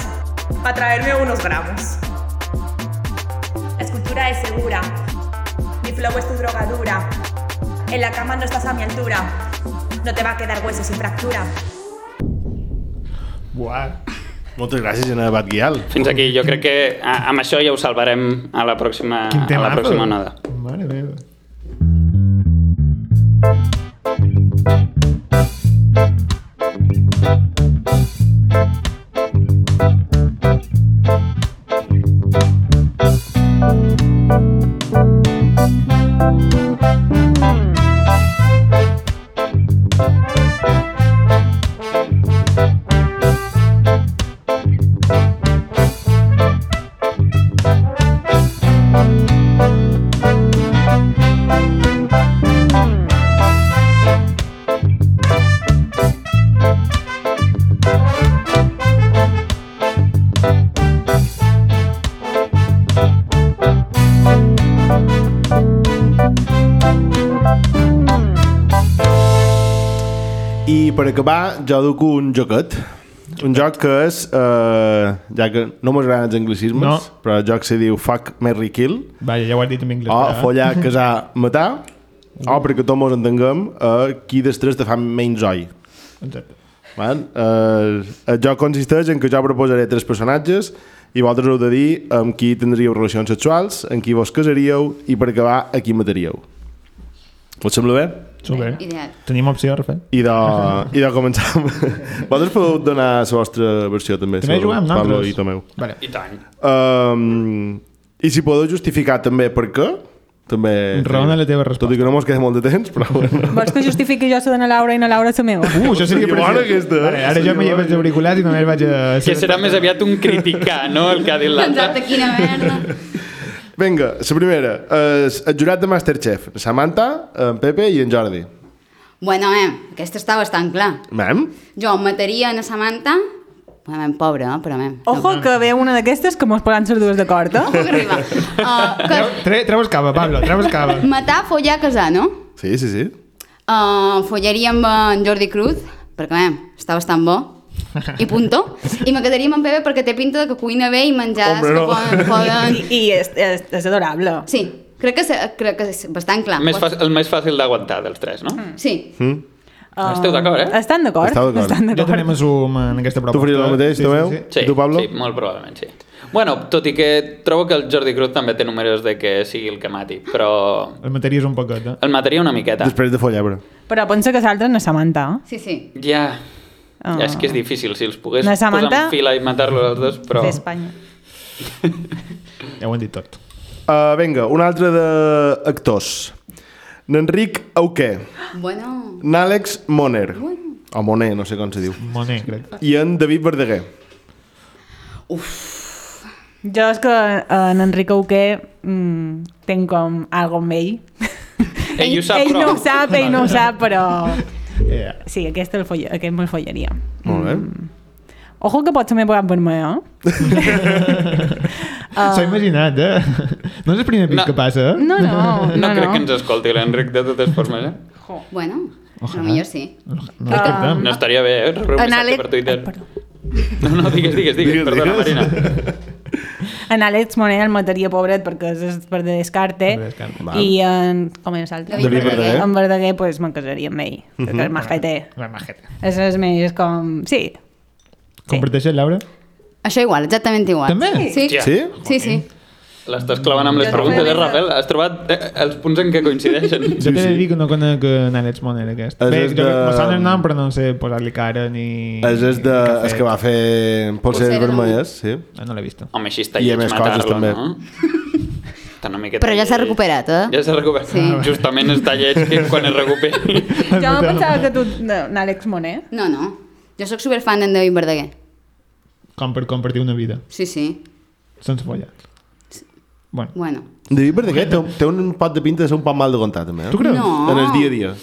para traerme unos gramos. Escultura es segura. Mi flow es tu drogadura. En la cama no estás a mi altura. No te va a quedar hueso sin fractura. Buah. Moltes gràcies, Anna Batguial. Fins aquí, jo crec que a- amb això ja ho salvarem a la pròxima, a la pròxima onada. Mare meva. Jo duc un joquet. Un joc que és, eh, ja que no m'agraden els anglicismes, No. però el joc se diu Fuck, Marry, Kill, Vaja, ja ho has dit en anglès. o però, eh? follar, casar, matar, o perquè tots ens entenguem, eh, qui dels tres te fa menys oi. Exacte. Val? Eh, el joc consisteix en que jo proposaré tres personatges i vosaltres heu de dir amb qui tindríeu relacions sexuals, amb qui vos casaríeu i per acabar a qui mataríeu. Us sembla bé? Super. Ideal. Tenim opció, Rafael? I de, i de començar amb... Vosaltres podeu donar la vostra versió també, També juguem Pablo nosaltres? i Tomeu. Vale. I tant. Um, I si podeu justificar també per què, també... Raona la teva Tot resposta. i que no mos queda molt de temps, però bueno. Vols que justifiqui jo la de la Laura i na Laura la meva? Uh, això seria bona aquesta, eh? Vale, ara jo me llevo els auriculars i només vaig a... Que serà més aviat un criticar, no?, el que ha dit Exacte, l'altre. quina merda. Vinga, la primera. És el jurat de Masterchef. Samantha, en Pepe i en Jordi. Bueno, mem, aquesta està bastant clar. Mem? Jo mataria a Samantha, bueno, mem, pobra, no? però mem. Ojo, que ve una d'aquestes que mos posaran les dues d'acord, eh? Ojo que arriba. Uh, Treu, que tre, treu escava, Pablo, treu escava. matar, follar, casar, no? Sí, sí, sí. Uh, follaria amb en Jordi Cruz, perquè mem, està bastant bo. I punto. I me quedaria amb en Pepe perquè té pinta de que cuina bé i menjades Hombre, que no. poden... poden... I, i és, és, és adorable. Sí, crec que, se- crec que és bastant clar. Més fàcil, el més fàcil d'aguantar dels tres, no? Sí. Mm? Esteu d'acord, eh? Estan d'acord? Jo també d'acord. m'assum en aquesta proposta. Tu faries el mateix, sí, Tomeu? Sí, sí. Sí, I tu, Pablo? sí, molt probablement, sí. Bueno, tot i que trobo que el Jordi Cruz també té números de que sigui el que mati, però El mataries un poquet, eh? el mataria una miqueta. Després de follar, però. Però pensa que l'altre na Samantha. eh? Sí, sí. Ja, Ah. Ja és que és difícil, si els pogués posar en fila i matar-los els dos, però... D'Espanya. Ja ho hem dit tot. Uh, vinga, un altre d'actors. N'Enric Auqué, Bueno, n'Àlex Moner, o Moner, no sé com se diu, Moner, crec. i en David Verdaguer. Jo és que eh, en Enric Auqué mm, tenc com algo amb ell. Ell ho sap, ell però... no ho sap, ell no ho sap, però... Yeah. Sí, aquest, el folla, aquest me'l follaria. Molt bé. Ojo que pot ser pagat per mi, eh? S'ho he imaginat, eh? No és el primer pic No. que passa, eh? No, no, No, no, crec no. que ens escolti l'Enric de totes formes, eh? bueno, Ojalà. millor sí. No, Ah. escolta'm. No estaria bé, eh? Rebre un missatge per Twitter. Ai, perdó. No, no, digues, digues, digues, Digues, perdona, digues. Marina. En Àlex Moner el mataria pobret perquè és per de descarte. Val. i en... com és l'altre? David David Verdaguer. En Verdaguer pues, me'n casaria amb ell perquè és majete La majeta. és, és més com... sí, Comparteixes, Laura? Això igual, exactament igual. També? Sí, Hòstia. Sí? sí, sí. L'estàs clavant amb les Jo preguntes, eh, també. Rafael? Has trobat eh, els punts en què coincideixen. Jo t'he de dir que no conec en Àlex Moner, aquest. És Bé, és jo de- me sona el nom, però no sé posar-li cara ni... És, és, de, és que va fer polseres vermelles, sí. Ah, no l'he vist. Home, així està I a lleig més coses, matar-lo, també. no? Està una miqueta Però ja s'ha recuperat, eh? Ja s'ha recuperat. Sí. Justament està lleig que quan es recuperi. jo pensava que tu, n'Àlex Moner No, no. Jo sóc superfan d'en David Verdaguer. Com per compartir una vida, Sí, sí. sense follar. Bueno, Bueno. David Verdaguer té, té un pot de pinta de ser un poc mal de comptar, també. Eh? tu creus? No. En el dia a dia.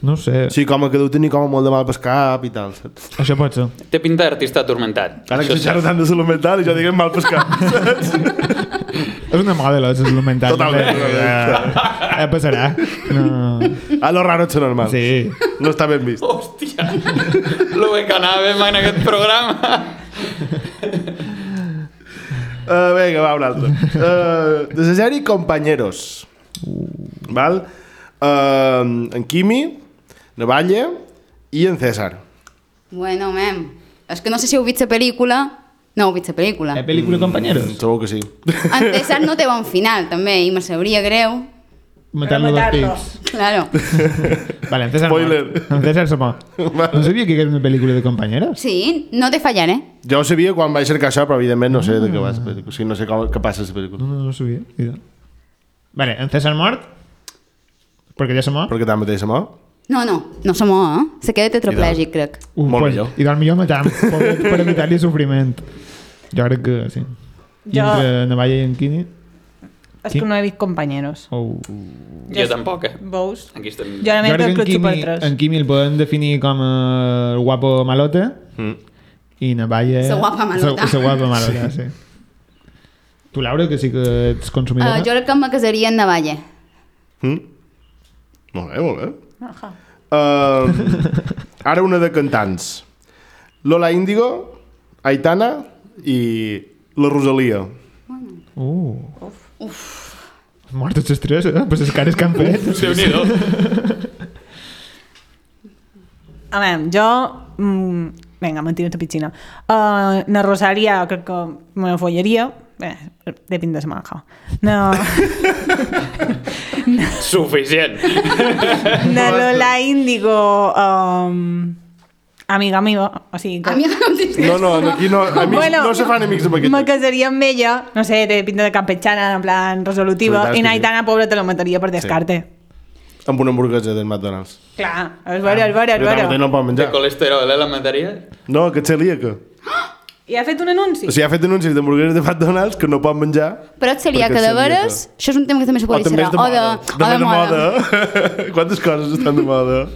No sé. Sí, com que deu tenir com molt de mal pel cap i tal, saps? Això pot ser. Té pinta d'artista atormentat. Ara que xerra tant de salut mental i jo diguem mal pel cap. És una moda, la salut mental. Totalment. Eh, eh, passarà. No. A lo raro ets normal. Sí. No està ben vist. Hòstia, lo bé que anàvem en aquest programa. Uh, vinga, va, un altre. Uh, de la sèrie Compañeros. Val? Uh, en Quimi, Navalle i en César. Bueno, mem. És que no sé si heu vist la pel·lícula. No heu vist la pel·lícula. Eh, pel·lícula compañeros? Segur que sí. En César no té bon final, també, i me sabria greu. Matar-lo dos matar-lo. pics. Claro. Vale, en César Spoiler. En César se mort. No sabia que era una pel·lícula de compañeros? Sí, no te fallaré. Jo ho sabia quan vaig cercar això, però evidentment no sé de què va la pel·lícula. O sigui, no sé com, què passa a la pel·lícula. No, no, no ho sabia. Mira. Vale, en César mort? Perquè ja se mort? Perquè tanmateix se mort. No, no, no som eh? Se queda tetraplègic, crec. Uh, Molt pues, millor. I del millor matar per, per evitar-li sofriment. Jo crec que sí. I Jo- entre Navalla i en Quini... és que no he vist Compañeros Oh. Jo tampoc, eh? veus? Aquí estem... jo només que en Club Super Quimi, 3 en Quimi el podem definir com el guapo malote Mm. i Navalla... Sa guapa malota. Sa, sa guapa malota, sí. Tu, Laura, que sí que ets consumidora? Uh, jo crec que em casaria en Navalle. Mm? Molt bé, molt bé. Ajá. Uh, ara una de cantants. Lola Índigo, Aitana i la Rosalia. Uh. Uf. Mortes les tres, eh? Les cares que han fet. Déu-n'hi-do. A veure, jo... Mm, vinga, mentira ta piscina. Uh, na Rosalia crec que me la follaria. Bé, depèn de la manja. No, Suficient. na Lola Índigo... Um, amiga meva, o sigui que... A mi no. No, no, aquí no, amics, bueno, no se fan amics amb aquest. Me casaria amb ella, no sé, de pinta de campechana, en plan resolutiva, Fantàstic. i Naitana, pobra, te la mataria per descarte. Amb una hamburguesa del McDonald's. Clar, és vera, és vera, és vera. no pot De menjar. colesterol, eh, la mataria? No, que és celíaca. I ha fet un anunci? O sigui, ha fet anuncis d'hamburgueses de McDonald's que no pot menjar. Però et seria que de veres, això és un tema que també se O podria també és ser. de O de, moda. o de moda. moda. Quantes coses estan de moda?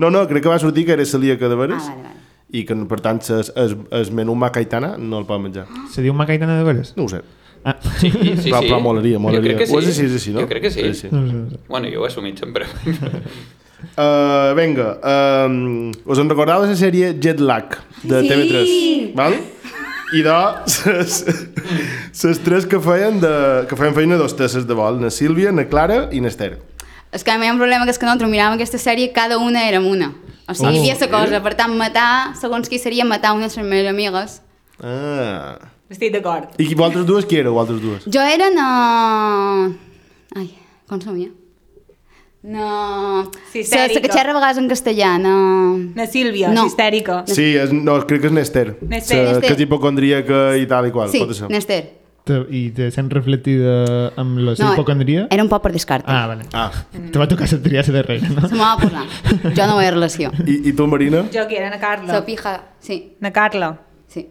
No, no, crec que va sortir que era celíaca de veres. Ah, vale, vale. I que, per tant, es, es, es menú macaitana no el pot menjar. Se diu Macaitana de veres? No ho sé. Ah, Sí, sí, però, sí. però molaria, molaria. Jo crec que sí. O és així, és així, no? Jo crec que sí. Així. no no sé. Bueno, jo ho he assumit sempre. Uh, vinga, um, us en recordeu de la sèrie Jet Lag de Sí! TV3? Val? I de les tres que feien, de, que feien feina dos tesses de vol, na Sílvia, na Clara i na Esther. És que a mi hi ha un problema que és que nosaltres miràvem aquesta sèrie cada una érem una. O sigui, hi havia la cosa, per tant, matar, segons qui seria matar una de les meves amigues. Ah. Estic d'acord. I qui, vosaltres dues, qui éreu, vosaltres dues? Jo era na... Ai, com som ja? No... Sistèrica. La que xerra a vegades en castellà, no... Na Sílvia, No. histèrica. Sí, és, no, crec que és Nester. Nester. Que és hipocondríaca i tal i qual. Sí, pot ser. Nester. Te- I te sent reflectida amb la No, hipocondria? era un poc per descarte. Ah, vale. Ah. Te va tocar la triar darrere, no? Se m'ho va posar. Jo no veia relació. I, I tu, Marina? Jo qui era, na Carla. La pija, sí, Na Carla. sí.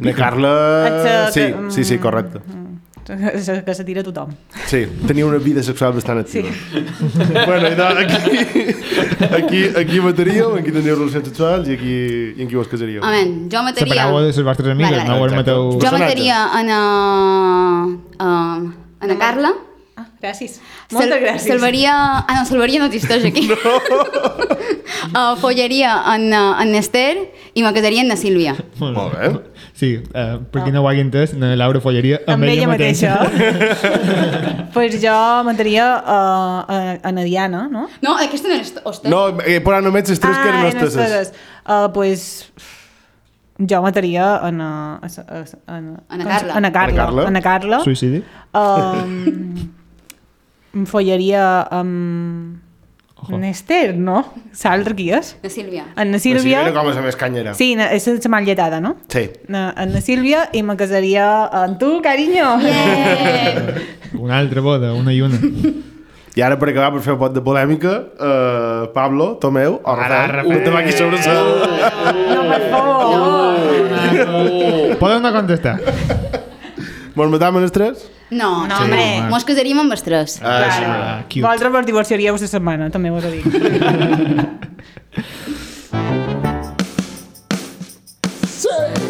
Na Carla... Eh, Sí, que- sí, sí, correcte. Que que se tira tothom. Sí, tenia una vida sexual bastant activa. Sí. bueno, i doncs, aquí, aquí, aquí mataríeu, aquí teniu relacions sexuals i aquí i en qui vos casaríeu. Amen, jo mataria... Separeu de les vostres amigues, Vale, vale. no ho mateu... Jo mataria en a... Uh, en a Carla. Ah, gràcies. Moltes Sal- gràcies. Salvaria... Ah, no, salvaria no existeix aquí. No. uh, follaria en, uh, en Esther i me casaria en na Sílvia. Molt bé. Sí, uh, per qui no ho hagi entès, na Laura follaria amb, Amb ella mateixa. pues jo mataria uh, a, a na Diana, no? No, aquesta no és Esther. No, eh, però només les tres que eren ah, nostres. nostres. Uh, pues jo mataria a na... A, a, a, Ana Carla. A na Carla. Ana Carla. A Carla. Suïcidi? Um, em follaria amb... Nester, no? Saps qui és? Na Sílvia. En na Sílvia. Sílvia. Era com la més canyera. Sí, na- és la mal lletada, no? Sí. Na, en na Sílvia i me casaria amb tu, carinyo. Yeah. Una altra boda, una i una. I ara, per acabar, per fer un pot de polèmica, uh, Pablo, Tomeu, o Rafael, Rafael. un tabac aquí sobre la... No, per favor. Poden no contestar. Mos matam en els tres? No, No, sí, home. Mos casaríem amb els tres. Ah, sí, Ah. Vosaltres vos divorciaríeu la setmana, també vos ho dic. Ara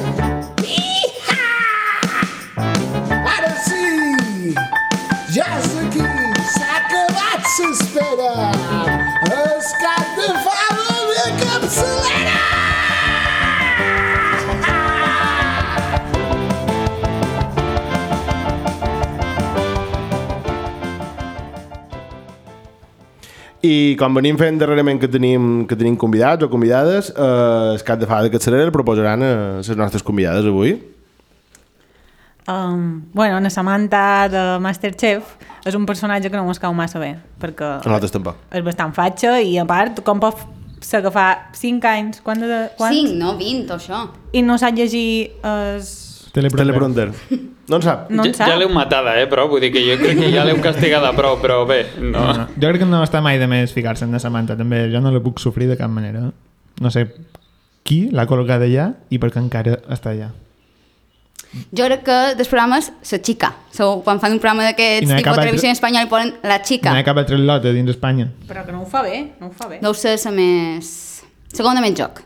I com venim fent darrerament que tenim, que tenim convidats o convidades, eh, el cap de fada de Catçalera el proposaran a les nostres convidades avui. Um, bueno, la Samantha de Masterchef és un personatge que no mos cau massa bé, perquè A nosaltres tampoc. és bastant fatxa i a part, com pot ser que fa 5 anys, quan de, quan? 5, no 20, o això. I no sap llegir es... Teleprompter. No en sap. No en ja sap? ja l'heu matada, eh, però vull dir que jo crec que ja l'heu castigada prou, però bé, no. No. Jo crec que no està mai de més ficar-se en la Samantha, també. Jo no la puc sofrir de cap manera. No sé qui l'ha col·locat allà i per què encara està allà. Jo crec que dels programes, la xica. So, quan fan un programa d'aquests no tipus de televisió altre- en espanyol i ponen la xica. No hi ha cap altre lot a dins d'Espanya. Però que no ho fa bé, no ho fa bé. Deu ser la més... Segona més joc.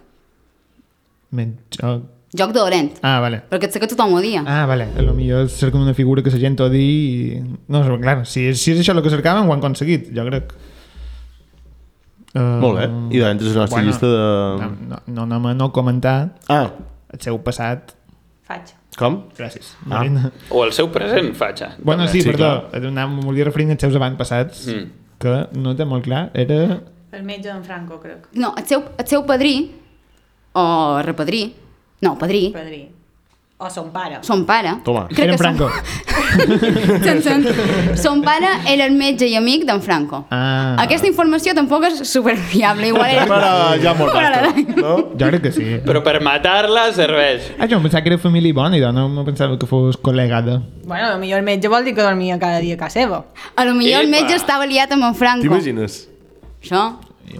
Men joc. Joc dolent. Ah, vale. Perquè sé que tothom ho dia. Ah, vale. A lo millor cerquen una figura que la gent odi i... No, clar, si, si és això el que cercaven, ho han aconseguit, jo crec. Uh, Molt bé. I doncs és la nostra llista de... No, no, no, no, no comentar Ah, el seu passat. Faig. com? Gràcies. Ah. Marina. O el seu present, fatxa. Bueno, sí, Sí, perdó. Anava, em volia referir als seus avantpassats, Mm. que no té molt clar. Era... El metge d'en Franco, crec. No, el seu, el seu padrí, o repadrí, no, padrí, Padrí. O son pare. son pare... Toma. crec que son- Franco. Sen- sen- Son pare era el metge i amic d'en Franco. Ah. Aquesta informació tampoc és superfiable, igual era... Però ja molt Però no? Jo crec que sí. Però per matar-la serveix. Ah, jo em pensava que era família bona i no me pensava que fos col·legada. Bueno, potser el metge vol dir que dormia cada dia a casa seva. A lo millor el Epa. metge estava liat amb en Franco. T'imagines? Això?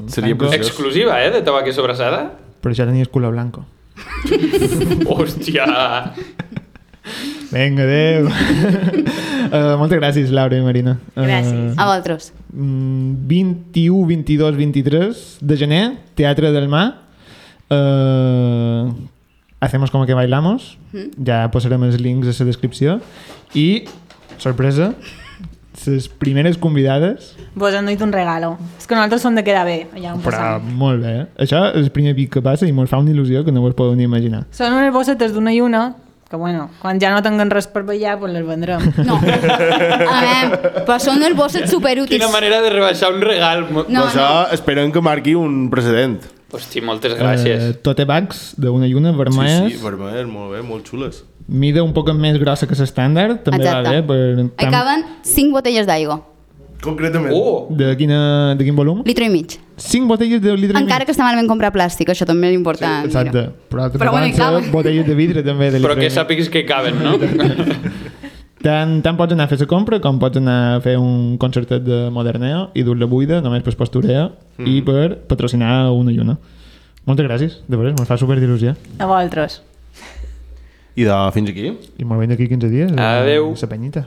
Seria preciós. Exclusiva, eh, de tabac i sobrassada? Per això tenies culo blanco. Hòstia! Vinga, adeu. uh, moltes gràcies, Laura i Marina. Gràcies. A vosaltres. Uh, 21, 22, 23 de gener, Teatre del Mar. Uh, hacemos como que bailamos. Ja posarem els links a la descripció. I, sorpresa, les primeres convidades, Vos han duit un regalo. És que nosaltres som de quedar bé, allà on però passam. molt bé. Eh? Això és el primer pic que passa i mos fa una il·lusió que no vos podeu ni imaginar. Són unes bossetes d'una i una, que bueno, quan ja no tinguen res per ballar, pues les vendrem. No. A veure, però són els bosses superútils. Quina manera de rebaixar un regal. No, això esperem que marqui un precedent. Hosti, moltes gràcies. Uh, tote bags d'una i una, Sí, vermelles. sí, vermell, molt bé, molt xules. Mida un poc més grossa que l'estàndard, també Exacte. va bé. Per, Hi caben 5 botelles d'aigua. Concretament. Oh! De, quina, de quin volum? Litre i mig. 5 botelles de litre i Encara mig. que està malament comprar plàstic, això també és important. Exacte. Però, Però bueno, caben. botelles de vidre també de Però litre i que sàpigues que caben, no? Tant, tant pots anar a fer la compra com pots anar a fer un concertet de moderneo i dur-la buida només per postureo mm. i per patrocinar una i una. Moltes gràcies, de veres, ens fa super d'il·lusió. A vosaltres. I de fins aquí. I molt bé d'aquí 15 dies. Adeu. La penyita.